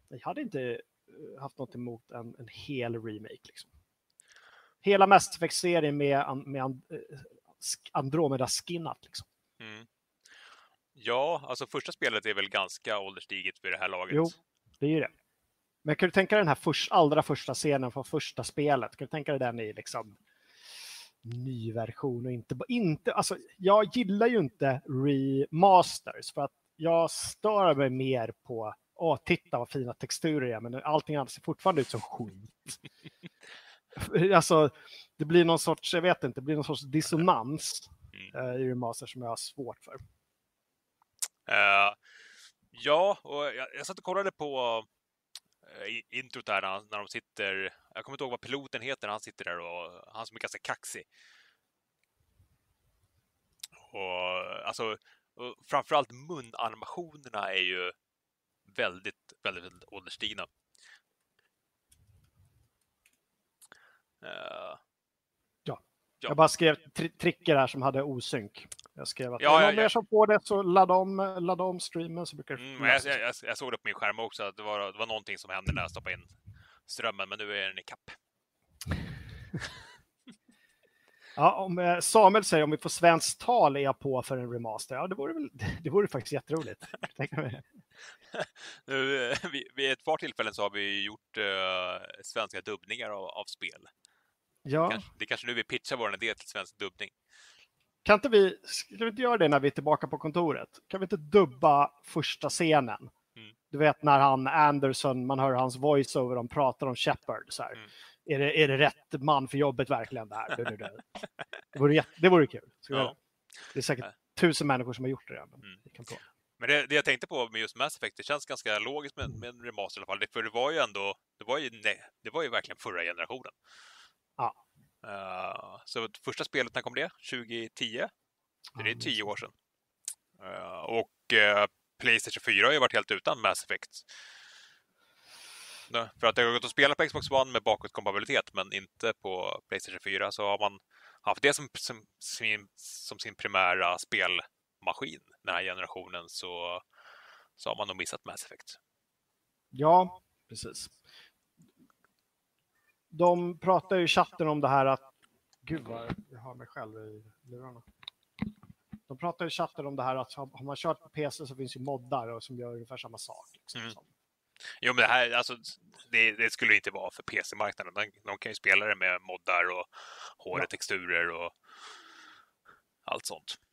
jag hade inte eh, haft något emot en, en hel remake. Liksom. Hela Mass Effect-serien med, med Andromeda-skinnat. Liksom. Mm. Ja, alltså första spelet är väl ganska ålderstiget vid det här laget. Jo, det är ju det. Men kan du tänka dig den här först, allra första scenen från första spelet? Kan du tänka dig den i liksom ny version och inte, inte alltså jag gillar ju inte remasters för att jag stör mig mer på, åh titta vad fina texturer det är, men allting annat ser fortfarande ut som skit. alltså, det blir någon sorts, jag vet inte, det blir någon sorts dissonans mm. uh, i remaster som jag har svårt för. Uh, ja, och jag, jag satt och kollade på uh, introt där när, när de sitter, jag kommer inte ihåg vad piloten heter, han sitter där och han som är ganska kaxig. Och alltså, och framförallt munanimationerna är ju väldigt, väldigt, väldigt ålderstigna. Uh, ja. Jag bara skrev tri tricker här som hade osynk. Jag skrev att ja, är det någon mer som får det så ladda om, ladda om streamen så brukar mm, jag, jag, jag, såg det på min skärm också, att det var, det var någonting som hände när jag stoppade in strömmen, men nu är den i kapp. Ja, om eh, Samuel säger om vi får svenskt tal är jag på för en remaster. Ja, det vore, väl, det vore faktiskt jätteroligt. nu, eh, vid ett par tillfällen så har vi gjort uh, svenska dubbningar av, av spel. Ja. Kanske, det är kanske nu vi pitchar vår idé till svensk dubbning. Kan inte vi, ska vi inte göra det när vi är tillbaka på kontoret? Kan vi inte dubba första scenen? Mm. Du vet när han, Anderson, man hör hans voiceover, de pratar om Shepard. Så. Mm är det, är det rätt man för jobbet verkligen? Det, här? Det, det, det, vore, det vore kul. Ja. Det är säkert tusen människor som har gjort det redan. Mm. Men det, det, jag tänkte på med just Mass Effect, det känns ganska logiskt med, med en remaster i alla fall. För det var ju ändå, det var ju, nej, det var ju verkligen förra generationen. Ja. Uh, så första spelet, när kom det? 2010? Det är tio år sedan. Uh, och uh, Playstation 4 har ju varit helt utan Mass Effect. För att det har gått att spela på Xbox One med bakåtkompatibilitet men inte på Playstation 4 så har man haft det som, som, sin, som sin primära spelmaskin den här generationen så, så har man nog missat Mass Effect. Ja, precis. De pratar ju i chatten om det här att... Gud vad jag har mig själv i lurarna. De pratar i chatten om det här att har man kört på PC så finns ju moddar som gör ungefär samma sak. Liksom, mm. Jo, men det här, alltså, det, det skulle inte vara för PC-marknaden. De, de, kan ju spela det med moddar och hårda ja. texturer och allt sånt.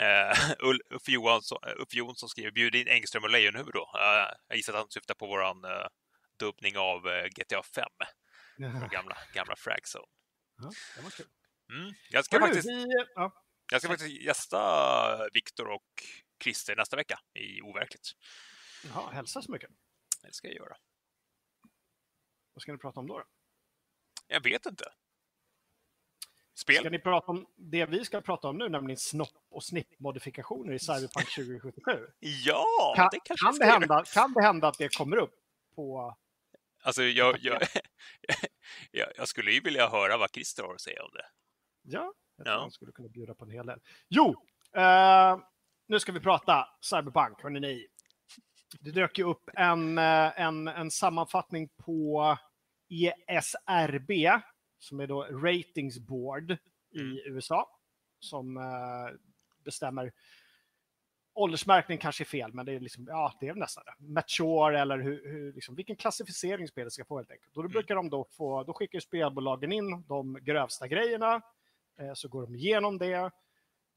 Uh, Ulf, Johansson, Ulf Jonsson skriver bjud in Engström och Lejonhuvud då. Uh, jag gissar att han syftar på våran uh, dubbning av GTA 5. Ja. Gamla, gamla Fragzone. Ja, det var kul. Mm. Jag ska, faktiskt, vi, ja. jag ska faktiskt gästa Viktor och Christer nästa vecka i Overkligt. Ja, hälsa så mycket. Det ska jag göra. Vad ska ni prata om då? då? Jag vet inte. Spel? Ska ni prata om det vi ska prata om nu, nämligen snopp och snippmodifikationer i Cyberpunk 2077? ja, kan, det kanske kan det, hända, kan det hända att det kommer upp på... Alltså, jag, jag, jag, jag skulle ju vilja höra vad Christer har att säga om det. Ja, jag tror ja. han skulle kunna bjuda på en hel del. Jo, eh, nu ska vi prata Cyberpunk, hörni ni. Det dök ju upp en, eh, en, en sammanfattning på ESRB, som är då Ratings Board i mm. USA, som uh, bestämmer åldersmärkning kanske är fel, men det är, liksom, ja, det är nästan det. Mature eller hur, hur, liksom, vilken klassificering spelet ska få helt enkelt. Och då mm. brukar de då få, då skickar spelbolagen in de grövsta grejerna, eh, så går de igenom det.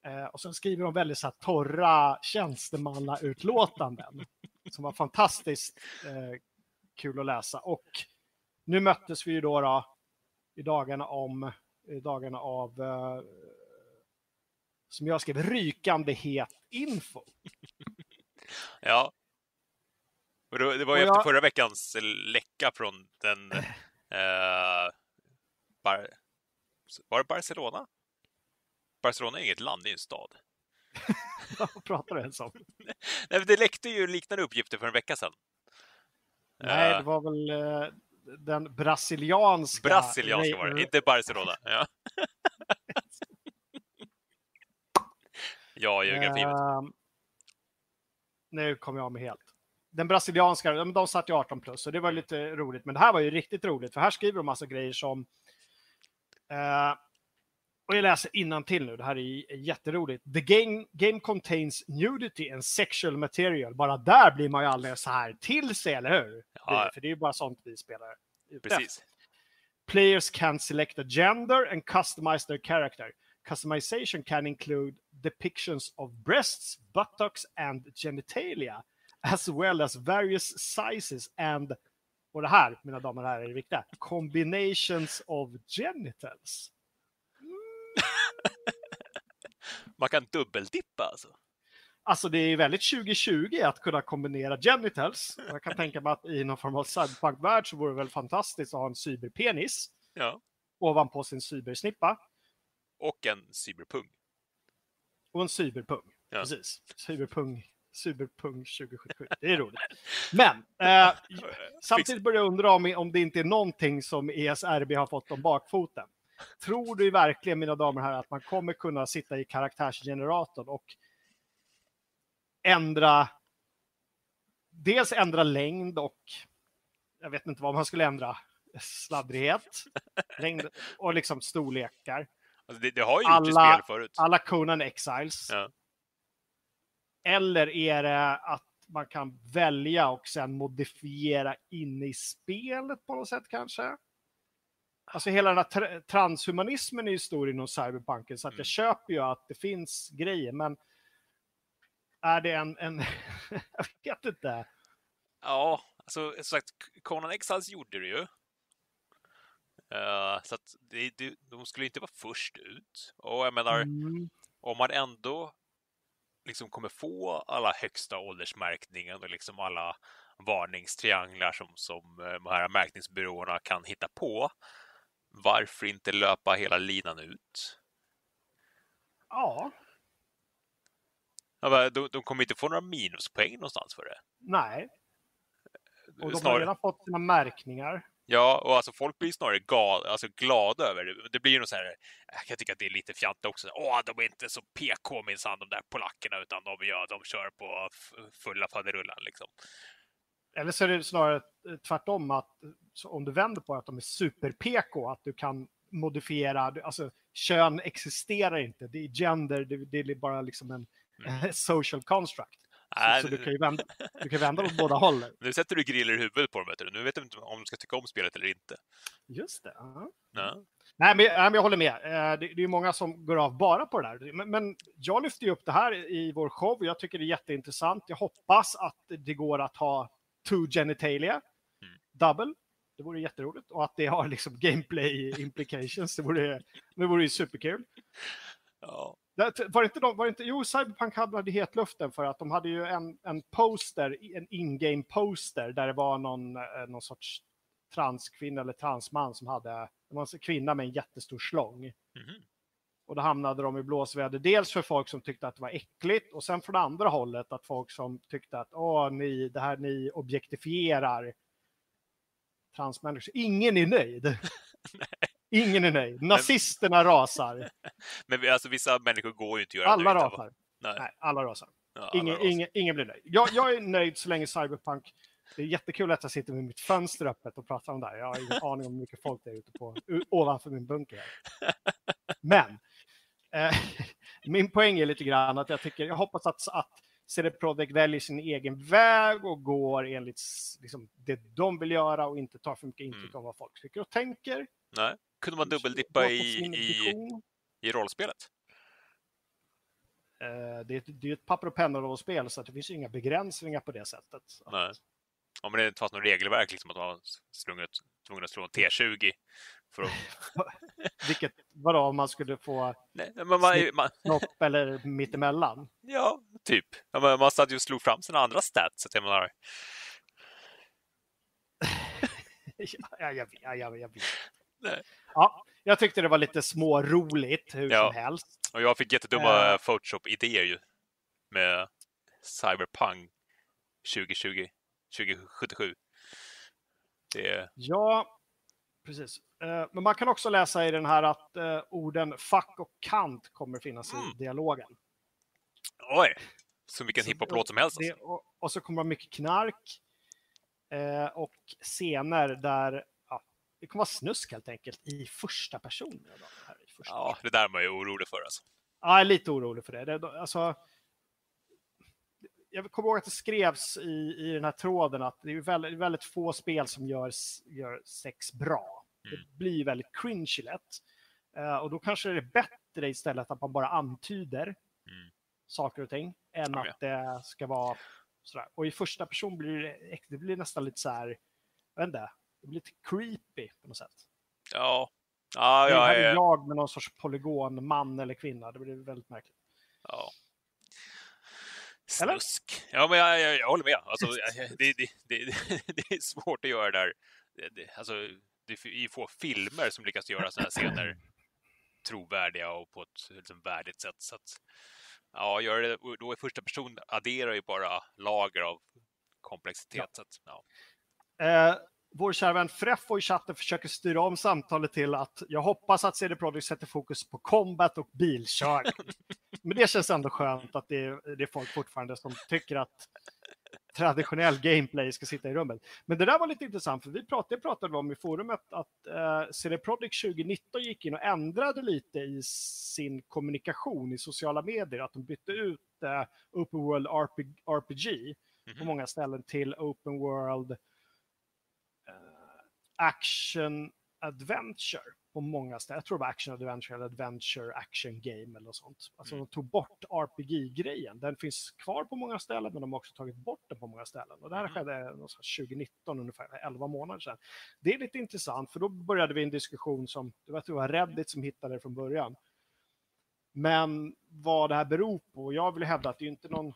Eh, och sen skriver de väldigt så här torra tjänstemannautlåtanden som var fantastiskt eh, kul att läsa. Och nu möttes vi ju då, då i dagarna om i dagarna av eh, som jag skrev rykande het info. ja. Och det var ju och efter jag... förra veckans läcka från den eh, Bar... Var det Barcelona? Barcelona är inget land, det är en stad. Vad pratar du ens om? Nej, det läckte ju liknande uppgifter för en vecka sedan. Nej, det var väl uh, den brasilianska... Brasilianska var det, inte Barcelona. Ja, ja geografivet. Uh, nu kommer jag med helt. Den brasilianska, de satt ju 18 plus och det var lite roligt. Men det här var ju riktigt roligt för här skriver de massa grejer som uh, och jag läser till nu, det här är jätteroligt. The game, game contains nudity and sexual material. Bara där blir man ju alldeles så här till sig, eller hur? Ja. Det, för det är ju bara sånt vi spelar. Precis. Players can select a gender and customize their character. Customization can include depictions of breasts, buttocks and genitalia, as well as various sizes and, och det här, mina damer och herrar, är det viktiga, combinations of genitals. Man kan dubbeldippa alltså? Alltså det är väldigt 2020 att kunna kombinera genitals. Jag kan tänka mig att i någon form av cyberpunk-värld så vore det väl fantastiskt att ha en cyberpenis. Ja. Ovanpå sin cybersnippa. Och en cyberpung. Och en cyberpung. Ja. Precis. Cyberpung, cyberpung 2077. Det är roligt. Men eh, samtidigt börjar jag undra om, om det inte är någonting som ESRB har fått om bakfoten. Tror du verkligen, mina damer och herrar, att man kommer kunna sitta i karaktärsgeneratorn och ändra dels ändra längd och jag vet inte vad man skulle ändra. Sladdrighet, längd och liksom storlekar. Alltså det, det, har ju gjort alla, i spel förut. Alla Conan Exiles. Ja. Eller är det att man kan välja och sen modifiera in i spelet på något sätt kanske? Alltså hela den här tra transhumanismen är ju stor inom cyberpunken så att jag mm. köper ju att det finns grejer men är det en, en jag vet inte. Ja, alltså som sagt, Conan Exiles gjorde det ju. Uh, så att det, det, de skulle inte vara först ut. Och jag menar, mm. om man ändå liksom kommer få alla högsta åldersmärkningen och liksom alla varningstrianglar som, som eh, de här märkningsbyråerna kan hitta på. Varför inte löpa hela linan ut? Ja, de, de kommer inte få några minuspoäng någonstans för det. Nej. Och de har redan fått sina märkningar. Ja, och alltså folk blir snarare gal, alltså glada över det. Det blir ju något så här, jag kan tycka att det är lite fjant också. Åh, de är inte så PK minsann de där polackerna, utan de, ja, de kör på fulla faderullan liksom. Eller så är det snarare tvärtom, att om du vänder på att de är super-PK, att du kan modifiera, alltså kön existerar inte, det är gender, det, det är bara liksom en mm. social construct. Så, så, du kan ju vända, du kan vända åt båda hållen. Nu sätter du griller i huvudet på dem, vet du. Nu vet du inte om de ska tycka om spelet eller inte. Just det. Uh ja. Nej, men, jag håller med. Eh, det, det är många som går av bara på det där. Men, men jag lyfter ju upp det här i vår show. Jag tycker det är jätteintressant. Jag hoppas att det går att ha two genitalia, mm. double. Det vore jätteroligt. Och att det har liksom gameplay implications. Det vore, det vore ju superkul. Ja. Var det inte de, var det inte, jo, Cyberpunk hade hetluften för att de hade ju en, en poster, en in-game poster där det var någon, eh, någon sorts transkvinna eller transman som hade, det var en kvinna med en jättestor slång. Mm. Och då hamnade de i blåsväder, dels för folk som tyckte att det var äckligt och sen från andra hållet att folk som tyckte att Åh, ni, det här ni objektifierar transmänniskor. Ingen är nöjd. Ingen är nöjd. Nazisterna rasar. Men alltså, vissa människor går ju inte att göra Alla nöjda, rasar. Nej. Nej. alla rasar. Ja, alla ingen, rasar. Ingen, ingen, blir nöjd. Jag, jag, är nöjd så länge Cyberpunk... Det är jättekul att jag sitter med mitt fönster öppet och pratar om det här. Jag har ingen aning om hur mycket folk det är ute på, ovanför min bunker. Men eh, min poäng är lite grann att jag tycker, jag hoppas att, att CD Projekt väljer sin egen väg och går enligt liksom, det de vill göra och inte tar för mycket intryck mm. av vad folk tycker och tänker. Nej. Kunde man dubbeldippa i, i, i rollspelet? Uh, det, är, det är ett papper och penna-rollspel så att det finns inga begränsningar på det sättet. Nej. Om det inte fanns något regelverk, liksom att man var tvungen att slå en T20 för att... Vilket, vadå, om man skulle få Nej, men man, man... snopp eller mittemellan? Ja, typ. Ja, man, man satt ju och slog fram sina andra stats, så att jag menar... ja, jag, jag, jag, jag vet. Ja, jag tyckte det var lite småroligt hur ja. som helst. Och jag fick jättedumma uh, Photoshop-idéer ju. Med Cyberpunk 2020, 2077. Det... Ja, precis. Uh, men man kan också läsa i den här att uh, orden fuck och kant kommer finnas mm. i dialogen. Oj, som vilken hiphop-låt som helst. Alltså. Det, och, och, så kommer det mycket knark och scener där det kommer vara snusk helt enkelt i första person. Här, i första ja, det där är man ju orolig för. Alltså. Ja, jag är lite orolig för det. det alltså, jag kommer ihåg att det skrevs i, i den här tråden att det är väldigt, väldigt få spel som gör, gör sex bra. Mm. Det blir väldigt cringe lätt. Uh, och då kanske det är bättre istället att man bara antyder mm. saker och ting än ja, att det ska vara sådär. Och i första person blir det, det blir nästan lite så här, jag vet inte, det blir lite creepy på något sätt. Ja. ja ja, ja, ja. jag med någon sorts polygon, man eller kvinna, det blir väldigt märkligt. Ja. Snusk. Eller? Ja, men jag, jag, jag håller med. Alltså, det, det, det, det, är svårt att göra det där. Det, alltså, det är få filmer som lyckas göra sådana här scener trovärdiga och på ett liksom, värdigt sätt. Så att, ja, gör det då i första person adderar ju bara lager av komplexitet. Ja. Så att, ja. Eh, vår kära vän Freffo i chatten försöker styra om samtalet till att jag hoppas att CD Projekt sätter fokus på combat och bilkörning. Men det känns ändå skönt att det är, det är folk fortfarande som tycker att traditionell gameplay ska sitta i rummet. Men det där var lite intressant, för vi pratade, pratade om i forumet att eh, CD Projekt 2019 gick in och ändrade lite i sin kommunikation i sociala medier, att de bytte ut eh, Open World RPG, mm -hmm. på mhm. många ställen till Open World Action Adventure på många ställen. Jag tror det var Action Adventure eller Adventure Action Game eller något sånt. Alltså mm. de tog bort RPG-grejen. Den finns kvar på många ställen, men de har också tagit bort den på många ställen. Och det här mm. skedde 2019, ungefär 11 månader sedan. Det är lite intressant, för då började vi en diskussion som, det var, det var Reddit som hittade det från början. Men vad det här beror på, jag vill hävda att det är inte någon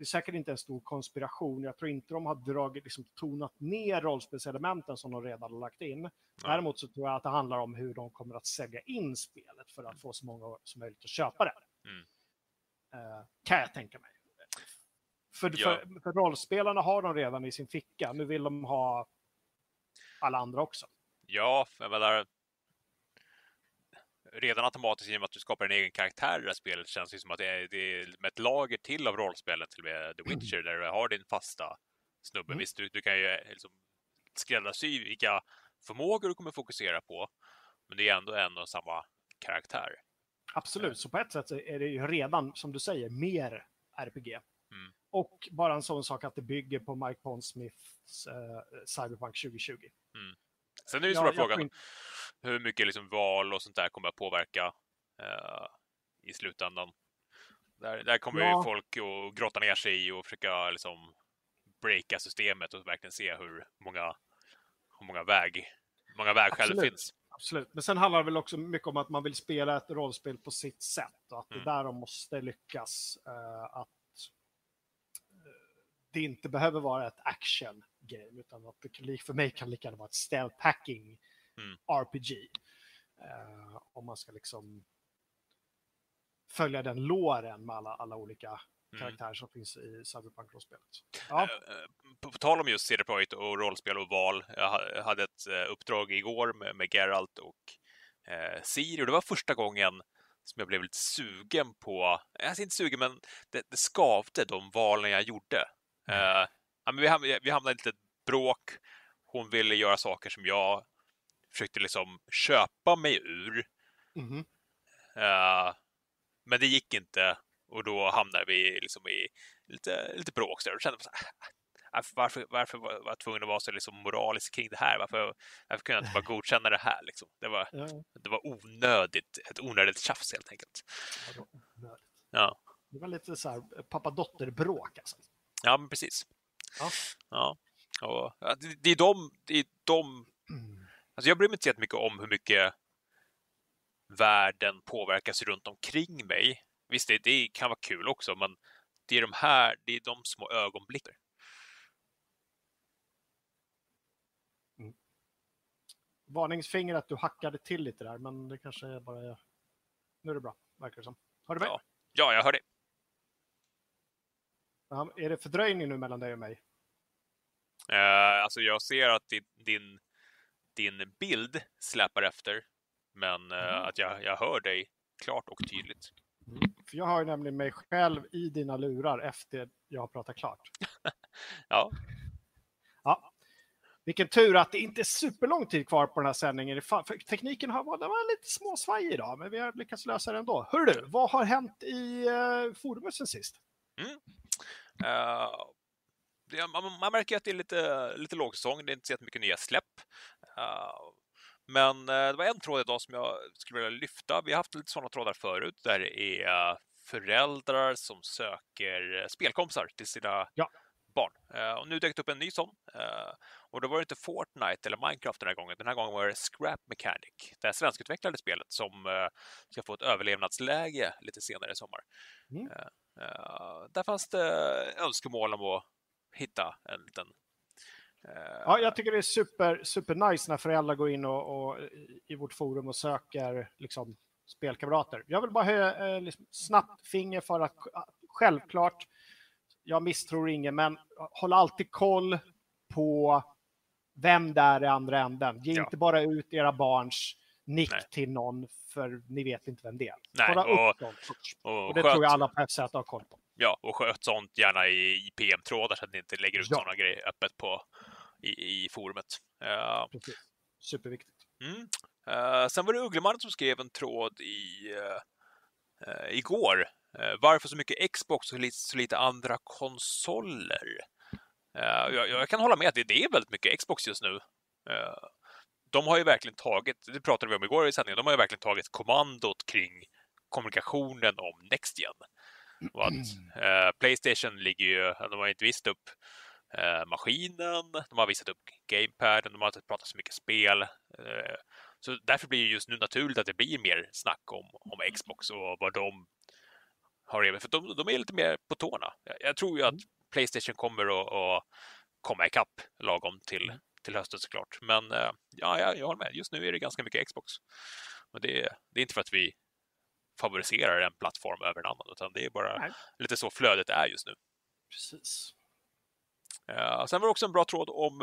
det är säkert inte en stor konspiration. Jag tror inte de har dragit, liksom, tonat ner rollspelselementen som de redan har lagt in. Däremot så tror jag att det handlar om hur de kommer att sälja in spelet för att få så många som möjligt att köpa det. Mm. Uh, kan jag tänka mig. För, ja. för, för rollspelarna har de redan i sin ficka. Nu vill de ha alla andra också. Ja, jag menar, redan automatiskt genom att du skapar en egen karaktär i det här spelet känns det som att det är, det är med ett lager till av rollspelet till med The Witcher där du har din fasta snubbe. Mm. Visst, du, du kan ju eh, liksom skräddarsy vilka förmågor du kommer fokusera på, men det är ändå en och samma karaktär. Absolut, så på ett sätt är det ju redan, som du säger, mer RPG. Mm. Och bara en sån sak att det bygger på Mike Pondsmiths uh, Cyberpunk 2020. Mm. Sen är det ju ja, frågan hur mycket liksom val och sånt där kommer att påverka uh, i slutändan. Där, där kommer ja. ju folk att grotta ner sig i och försöka liksom breaka systemet och verkligen se hur många, hur många, väg, många vägskäl det finns. Absolut, men sen handlar det väl också mycket om att man vill spela ett rollspel på sitt sätt och att mm. det där de måste lyckas. Uh, att det inte behöver vara ett action game utan att det för mig kan lika gärna vara ett stealth packing mm. RPG. Eh, om man ska liksom följa den låren med alla, alla olika mm. karaktärer som finns i Cyberpunk-rollspelet. Ja. Uh, på, på, tal om just CD Projekt och rollspel och val. Jag hade ett uh, uppdrag igår med, med Geralt och uh, Siri och det var första gången som jag blev lite sugen på, alltså inte sugen men det, det skavde de valen jag gjorde. Uh, ja, men vi, hamnade, vi hamnade i ett litet bråk. Hon ville göra saker som jag försökte liksom köpa mig ur. Mm. Uh, men det gick inte och då hamnade vi liksom i lite, lite bråk. Så jag kände så här, varför, varför var jag tvungen att vara så liksom moralisk kring det här? Varför, varför kunde jag inte bara godkänna det här? Liksom? Det, var, ja. det var onödigt, ett onödigt tjafs helt enkelt. Ja. Det var lite så här pappa-dotter-bråk alltså. Ja, men precis. Ja. ja. Och, det, det, är de, det är de... Mm. Alltså jag bryr mig inte så mycket om hur mycket världen påverkas runt omkring mig. Visst, det, det kan vara kul också, men det är de här, det är de små ögonblicken. Mm. Varningsfinger att du hackade till lite där, men det kanske är bara... Nu är det bra, verkar det som. Hör du mig? Ja, ja jag hör dig. Är det fördröjning nu mellan dig och mig? Uh, alltså jag ser att din, din, din bild släpar efter, men uh, mm. att jag, jag hör dig klart och tydligt. Mm. För jag hör nämligen mig själv i dina lurar efter jag har pratat klart. ja. Ja. vilken tur att det inte är superlång tid kvar på den här sändningen. För tekniken har varit, var lite småsvaj idag, men vi har lyckats lösa det ändå. Hör du, vad har hänt i uh, forumet sen sist? Mm. Uh, det, man, man, märker att det är lite, lite lågsäsong, det är inte så mycket nya släpp. Uh, men det var en tråd idag som jag skulle vilja lyfta. Vi har haft lite sådana trådar förut där det är föräldrar som söker spelkompisar till sina ja barn. Och nu dök det upp en ny sån. Och då var det inte Fortnite eller Minecraft den här gången. Den här gången var det Scrap Mechanic, det här svenskutvecklade spelet som ska få ett överlevnadsläge lite senare i sommar. Mm. där fanns det önskemål om att hitta en liten Ja, jag tycker det är super, super nice när föräldrar går in och, och i vårt forum och söker liksom, spelkamrater. Jag vill bara höja liksom, snabbt finger för att självklart jag misstror ingen, men håll alltid koll på vem det är i andra änden. Ge ja. inte bara ut era barns nick Nej. till någon, för ni vet inte vem det är. Nej, Kolla och, upp dem Och, och det sköt, tror jag alla på FZ har koll på. Ja, och sköt sånt gärna i PM-trådar så att ni inte lägger ut ja. sådana grejer öppet på, i, i forumet. Uh, Precis. Superviktigt. Mm. Uh, sen var det Uggleman som skrev en tråd i, uh, igår Eh, varför så mycket Xbox och så lite andra konsoler? Eh, jag, jag kan hålla med att det, är väldigt mycket Xbox just nu. Eh, de har ju verkligen tagit, det pratade vi om igår i sändningen, de har ju verkligen tagit kommandot kring kommunikationen om Next Gen. Och att eh, Playstation ligger ju, de har inte visat upp eh, maskinen, de har visat upp gamepaden, de har inte pratat så mycket spel. Eh, så därför blir det just nu naturligt att det blir mer snack om, om Xbox och vad de har Reven, för de, de är lite mer på tårna. Jag, jag tror ju att mm. Playstation kommer att, att komma ikapp lagom till, mm. till hösten såklart. Men eh, ja, jag, jag håller med. Just nu är det ganska mycket Xbox. Och det, det är inte för att vi favoriserar en plattform över en annan, utan det är bara Nej. lite så flödet är just nu. Precis. Uh, sen var det också en bra tråd om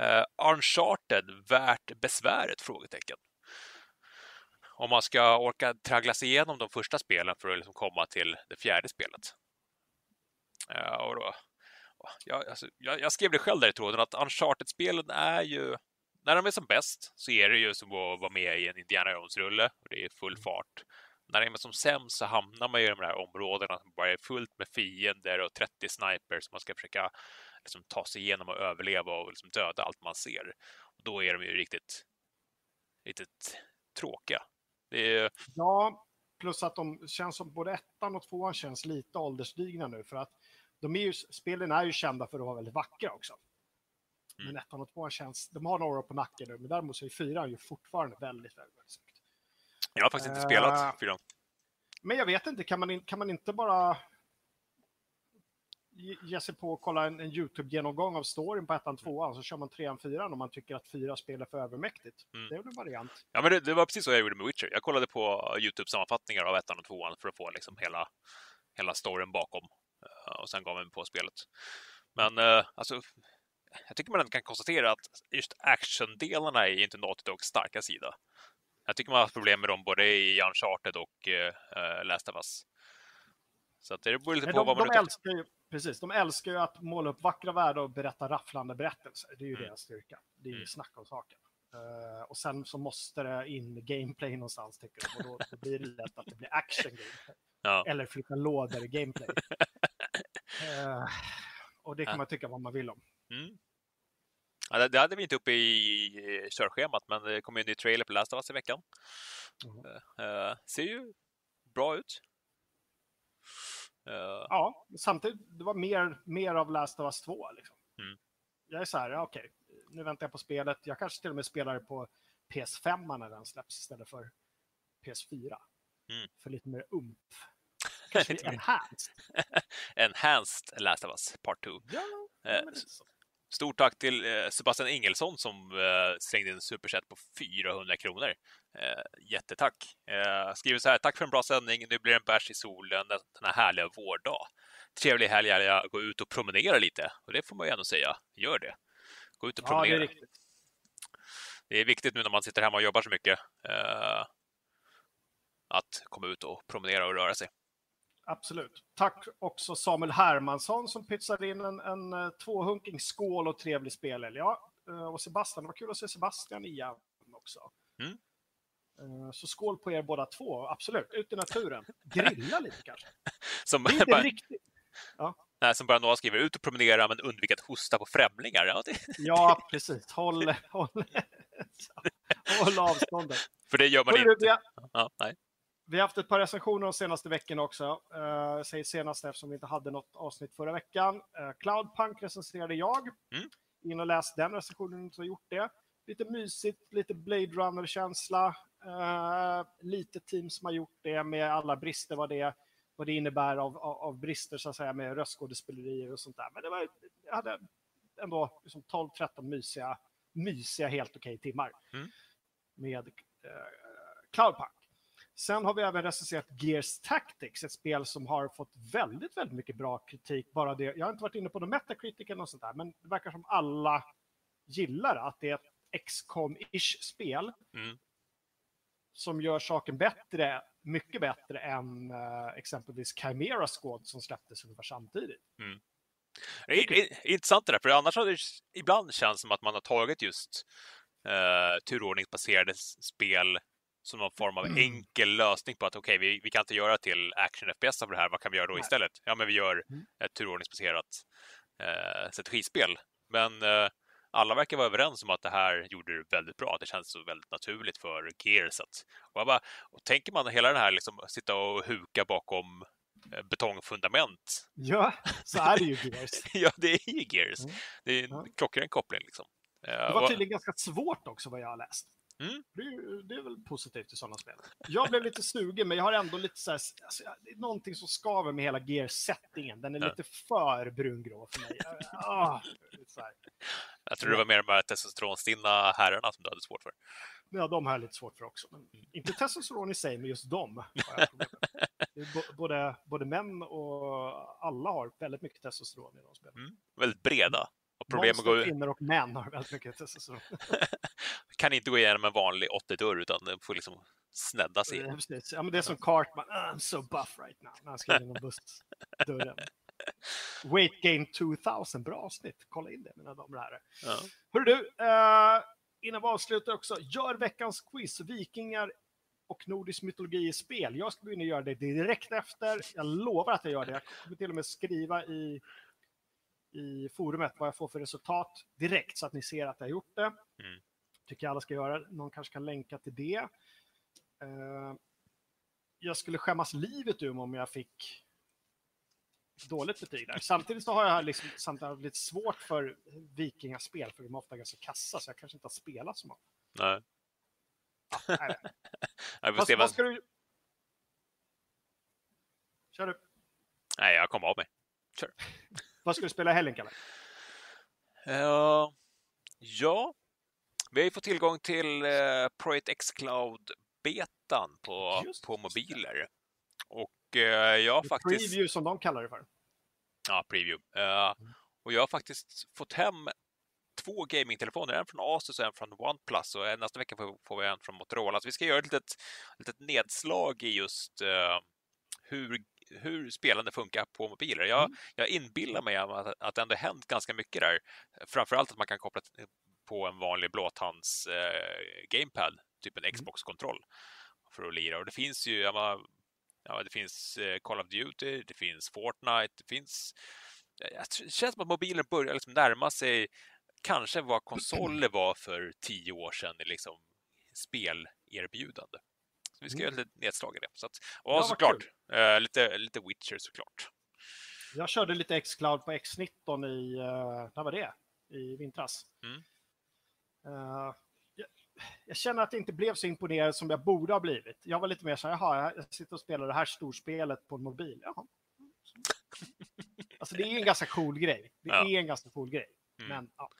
uh, Uncharted värt besväret? frågetecken om man ska orka traggla sig igenom de första spelen för att liksom komma till det fjärde spelet. Uh, och då, jag, alltså, jag, jag, skrev det själv där i tråden att Uncharted-spelen är ju, när de är som bäst så är det ju som att vara med i en Indiana Jones-rulle och det är full mm. fart. När de är som sämst så hamnar man i de här områdena som bara är fullt med fiender och 30 snipers som man ska försöka liksom, ta sig igenom och överleva och liksom, döda allt man ser. Och då är de ju riktigt, riktigt tråkiga. Är... Ja, plus att de känns som både ettan och tvåan känns lite ålderstigna nu för att de är ju, spelen är ju kända för att vara väldigt vackra också. Mm. Men ettan och tvåan känns, de har några år på nacken nu, men däremot så är fyran ju fortfarande väldigt, väldigt, väldigt snyggt. Jag har faktiskt inte spelat uh, fyran. Men jag vet inte, kan man, in, kan man inte bara ge sig på och kolla en, en YouTube-genomgång av storyn på ettan, tvåan, så kör man trean, fyran om man tycker att fyra spel är för övermäktigt. Mm. Det är väl en variant. Ja, men det, det, var precis så jag gjorde med Witcher. Jag kollade på YouTube-sammanfattningar av ettan och tvåan för att få liksom hela, hela storyn bakom uh, och sen gav mig på spelet. Men uh, alltså, jag tycker man kan konstatera att just actiondelarna är inte Naughty Dogs starka sida. Jag tycker man har haft problem med dem både i Uncharted och uh, Last of Us. Så att det beror lite på de, vad man de älskar ju, Precis, de älskar ju att måla upp vackra världar och berätta rafflande berättelser. Det är ju mm. deras styrka. Det är ju mm. snack om saken. Uh, och sen så måste det in gameplay någonstans, tycker de. Och då, då blir det lätt att det blir action gameplay. Ja. Eller flytta lådor i gameplay. uh, och det kan ja. man tycka vad man vill om. Mm. Ja, det, det, hade vi inte uppe i körschemat, men det kom ju en ny trailer på Last of Us i veckan. Mm. Uh, ser ju bra ut. Uh... Ja, samtidigt, det var mer, mer av Last of Us 2. Liksom. Mm. Jag är så här, ja, okej, nu väntar jag på spelet. Jag kanske till och med spelar det på PS5 när den släpps istället för PS4. Mm. För lite mer ump. Kanske enhanced. enhanced Last of Us Part 2. Ja, eh, Stort tack till eh, Sebastian Ingelsson som eh, slängde in superchat på 400 kronor. Eh, jättetack! Skriver så här, tack för en bra sändning. Nu blir det en bärs i solen den här härliga vårdag. Trevlig helg, jag gå ut och promenera lite. Och det får man ju ändå säga, gör det. Gå ut och promenera. Ja, det, är det är viktigt nu när man sitter hemma och jobbar så mycket. Att komma ut och promenera och röra sig. Absolut. Tack också Samuel Hermansson som pytsade in en, en, eh, tvåhunking skål och trevlig spelel. Ja, eh, och Sebastian. Det var kul att se Sebastian igen också. Mm. Eh, Så skål på er båda två, absolut. Ut i naturen. Grilla lite kanske. Som, Det är inte bara, riktigt... nej, som bara några skriver, ut och promenera men undvik att hosta på främlingar. Ja, det, Ja, precis. Håll, håll, håll avståndet. för det gör man Hörru, inte. vi, har, Ja, nej. Vi har haft ett par recensioner de senaste veckorna också. Jag säger senaste eftersom vi inte hade något avsnitt förra veckan. Uh, Cloudpunk recenserade jag. Mm. In och läs den recensionen inte har gjort det. Lite mysigt, lite Blade Runner-känsla. Uh, lite team som har gjort det med alla brister, vad det, vad det innebär av, av, av brister så att säga med röstskådespelerier och sånt där. Men det var, jag hade ändå liksom 12-13 mysiga, mysiga helt okej timmar Mm. med eh, Cloudpunk. Sen har vi även recenserat Gears Tactics, ett spel som har fått väldigt, väldigt mycket bra kritik. Bara det, jag har inte varit inne på någon Metacritic eller något sånt där, men det verkar som alla gillar att det är ett XCOM-ish spel Mm. som gör saken bättre, mycket bättre än eh, exempelvis Chimera Squad som släpptes ungefär samtidigt. Är, det är intressant det där, för annars har det ibland känts som att man har tagit just uh, turordningsbaserade spel som någon form av Mm. enkel lösning på att okej, vi, vi kan inte göra till action FPS av det här, vad kan vi göra då istället? Ja, men vi gör Mm. ett turordningsbaserat uh, strategispel. Men eh, alla verkar vara överens om att det här gjorde det väldigt bra. Det känns så väldigt naturligt för Gears. Att, och jag bara, och tänker man hela det här, liksom, sitta och huka bakom eh, betongfundament Ja, så är det ju Gears. ja, det är ju Gears. Mm. Det är en Ja. klockren koppling. Liksom. Eh, Det var och- tydligen ganska svårt också vad jag har läst. Mm. Det, det är väl positivt i sådana spel. Jag blev lite sugen, men jag har ändå lite så här, alltså, det är någonting som skaver med hela Gear-settingen. Den är Ja. lite för brungrå för mig. Ah. Jag tror det var mer de här testosteronstinna herrarna som du hade svårt för. Ja, de har jag lite svårt för också. Men inte testosteron i sig, men just dem har jag problem med. Både, både män och alla har väldigt mycket testosteron i de spelen. Mm. Väldigt breda. Och problem att Monster, gå, kvinnor och män har väldigt mycket testosteron. kan inte gå igenom en vanlig 80-dörr utan den får liksom sig. Precis. Ja, men det är som Cartman. "Ah, I'm so buff right now. När han ska in genom bussdörren. Weight Gain 2000. Bra avsnitt. Kolla in det, mina damer och herrar. Ja. Hörru du, eh, innan vi avslutar också. Gör veckans quiz. Vikingar och nordisk mytologi i spel. Jag ska in och göra det direkt efter. Jag lovar att jag gör det. Jag kommer till och med skriva i, i forumet vad jag får för resultat direkt så att ni ser att jag har gjort det. Mm. Tycker jag alla ska göra. Någon kanske kan länka till det. Eh, jag skulle skämmas livet ur om jag fick dåligt betyg där. Samtidigt så har jag liksom, samtidigt haft lite svårt för vikingaspel, för de är ofta ganska kassa, så jag kanske inte har spelat så många. Nej. Nej, Jag får vad, ska du... Kör du. Nej, jag kom av mig. Vad ska du spela i helgen, Kalle? Eh, ja, vi har ju fått tillgång till uh, Project X Cloud-betan på, Just på mobiler. Och eh, jag har faktiskt... Preview som de kallar det för. Ja, preview. Eh, och jag har faktiskt fått hem två gamingtelefoner, en från Asus och en från OnePlus och eh, nästa vecka får, får vi en från Motorola. Så vi ska göra ett litet, litet nedslag i just eh, hur, hur spelande funkar på mobiler. Jag, Mm. jag inbillar mig att, att det ändå hänt ganska mycket där. Framförallt att man kan koppla på en vanlig blåtands eh, gamepad, typ en Mm. Xbox-kontroll för att lira. Och det finns ju, ja, det finns eh, Call of Duty, det finns Fortnite, det finns tror- det känns som att mobilen börjar liksom närma sig kanske vad konsoler var för tio år sedan i liksom spelerbjudande. Så vi ska Mm. göra ett nedslag i det. Så att, och vad såklart, eh, lite, lite Witcher såklart. Jag körde lite X-Cloud på X19 i, uh, när var det? I vintras. Mm. Eh, jag, jag känner att det inte blev så imponerad som jag borde ha blivit. Jag var lite mer så här, jaha, jag sitter och spelar det här storspelet på en mobil. Jaha. Alltså det är en ganska cool grej. Det Ja. är en ganska cool grej. Mm. Men ja.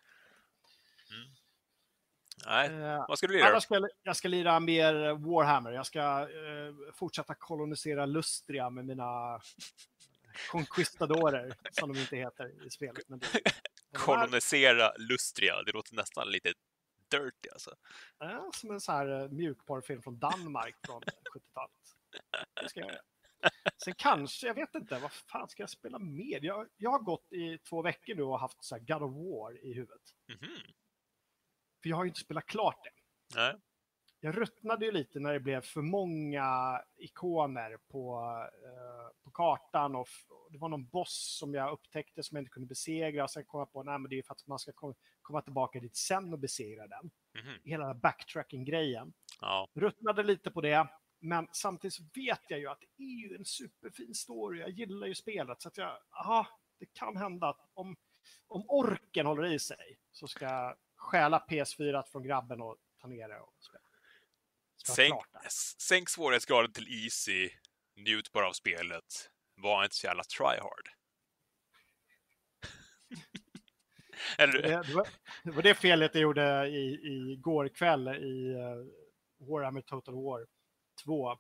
Nej, Eh, vad ska du lira? Annars ska jag, jag ska lira mer Warhammer. Jag ska eh, fortsätta kolonisera Lustria med mina conquistadorer, som de inte heter i spelet. Men det, Kolonisera Lustria, det låter nästan lite dirty alltså. eh, som en så här eh, mjukporrfilm från Danmark från 70-talet. Det ska jag göra. Sen kanske, jag vet inte, vad fan ska jag spela mer? Jag, jag har gått i två veckor nu och haft så här God of War i huvudet. Mhm. För jag har ju inte spelat klart det. Nej. Jag ruttnade ju lite när det blev för många ikoner på, eh, på kartan och det var någon boss som jag upptäckte som jag inte kunde besegra och sen kom jag på att det är för att man ska kom, komma tillbaka dit sen och besegra den. Mhm. Hela backtracking-grejen. Ja. Ruttnade lite på det, men samtidigt vet jag ju att det är ju en superfin story. Jag gillar ju spelet så att jag, aha, det kan hända att om, om orken håller i sig så ska jag stjäla PS4 från grabben och ta ner det och Sänk, sänk svårighetsgraden till easy, njut bara av spelet. Var inte så jävla tryhard. Eller, Det, det, var, det var det felet jag gjorde i, i går kväll i uh, Warhammer Total War 2.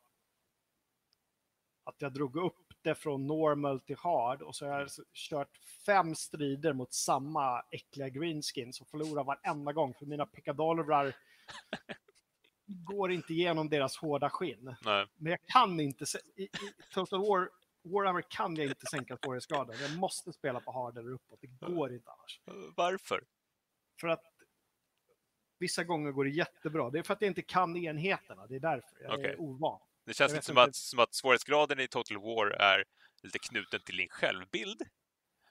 Att jag drog upp det från normal till hard och så har jag s- kört fem strider mot samma äckliga greenskin som förlorar varenda gång för mina pickadolrar går inte igenom deras hårda skinn. nej. Men jag kan inte, i, i Total War Warhammer kan jag inte sänka svårighetsgraden. Jag måste spela på hard eller uppåt. Det går inte annars. Varför? För att vissa gånger går det jättebra. Det är för att jag inte kan enheterna. Det är därför. Jag Okej. är ovan. Det känns lite som inte. att, som att svårighetsgraden i Total War är lite knuten till din självbild.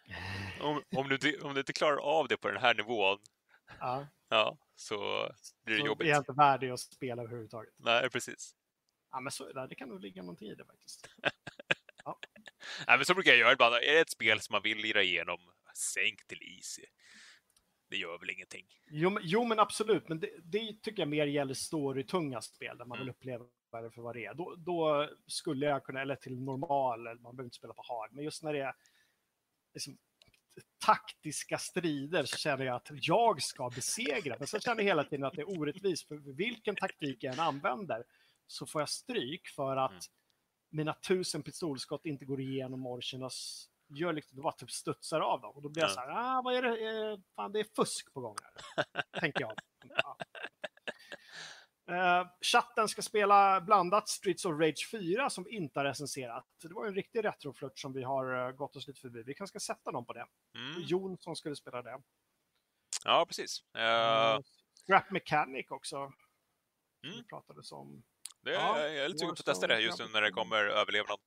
Om, om, du, om du inte klarar av det på den här nivån, Ja, ja, så blir det så jobbigt. är jag inte värdig att spela överhuvudtaget. Nej, precis. Ja, men så är det. Det kan nog ligga någonting i det faktiskt. Nej, men så brukar jag göra ibland. Är det ett spel som man vill lira igenom, sänk till easy. Det gör väl ingenting. Jo, men- jo men absolut. Men det, det tycker jag mer gäller storytunga spel där man vill Mm. uppleva det för vad det är. Då, då skulle jag kunna, eller till normal, man behöver inte spela på hard. Men just när det är liksom, taktiska strider så känner jag att jag ska besegra. Men så känner jag hela tiden att det är orättvist. För vilken taktik jag än använder så får jag stryk för att Mm. mina tusen pistolskott inte går igenom orchernas gör liksom, det bara typ studsar av dem. Och då blir jag Ja. så här, ah, vad är det? Eh, fan, det är fusk på gång här. tänker jag. Ja. Eh, chatten ska spela blandat Streets of Rage 4 som vi inte har recenserat. Det var en riktig retroflört som vi har eh, gått oss lite förbi. Vi kanske ska sätta dem på det. Mm. Jon som skulle spela det. Ja, precis. Uh, Uh, Scrap Mechanic också. Mm. vi pratade om. det, ja, jag är lite sugen på att testa det just nu när det kommer överlevnad.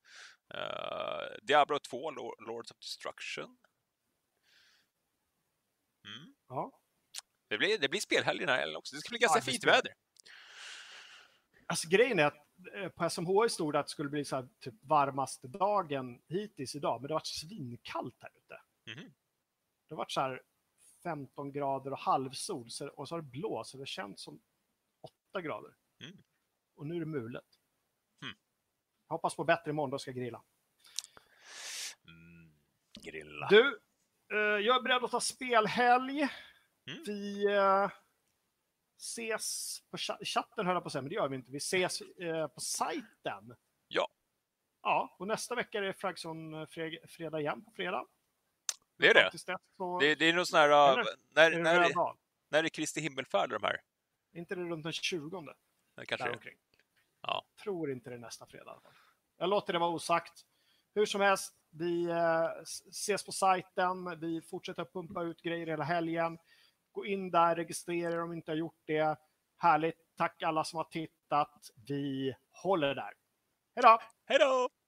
Uh, Diablo 2, Lor- Lords of Destruction. Mm. Ja. Det, blir, det blir spelhelg den här helgen också. Det ska bli ganska det fint väder. Alltså grejen är att eh, på SMH stod det att det skulle bli så här, typ varmaste dagen hittills idag, men det har varit svinkallt här ute. Mhm. Det har varit så här 15 grader och halvsol och så har det blåst så det känns som 8 grader. Mm. Och nu är det mulet. Mm. Jag hoppas på bättre imorgon, då ska jag grilla. Mm. Grilla. Du, eh, jag är beredd att ta spelhelg. Mm. Vi eh, ses på cha- chatten, höll jag på att säga, men det gör vi inte. Vi ses eh, på sajten. Ja. Ja, och nästa vecka är det Fragson eh, fre- fredag igen på fredag. Det är det. Så Det, det är någon sån här... Eller? när, är det när, röd är, dag. när är Kristi himmelfärd de här? Är inte det runt den 20? Det kanske är. Däromkring. Ja. Tror inte det är nästa fredag. Jag låter det vara osagt. Hur som helst, vi eh, ses på sajten. Vi fortsätter att pumpa ut grejer hela helgen. Gå in där, registrera er om ni inte har gjort det. Härligt. Tack alla som har tittat. Vi håller där. Hej då! Hej då!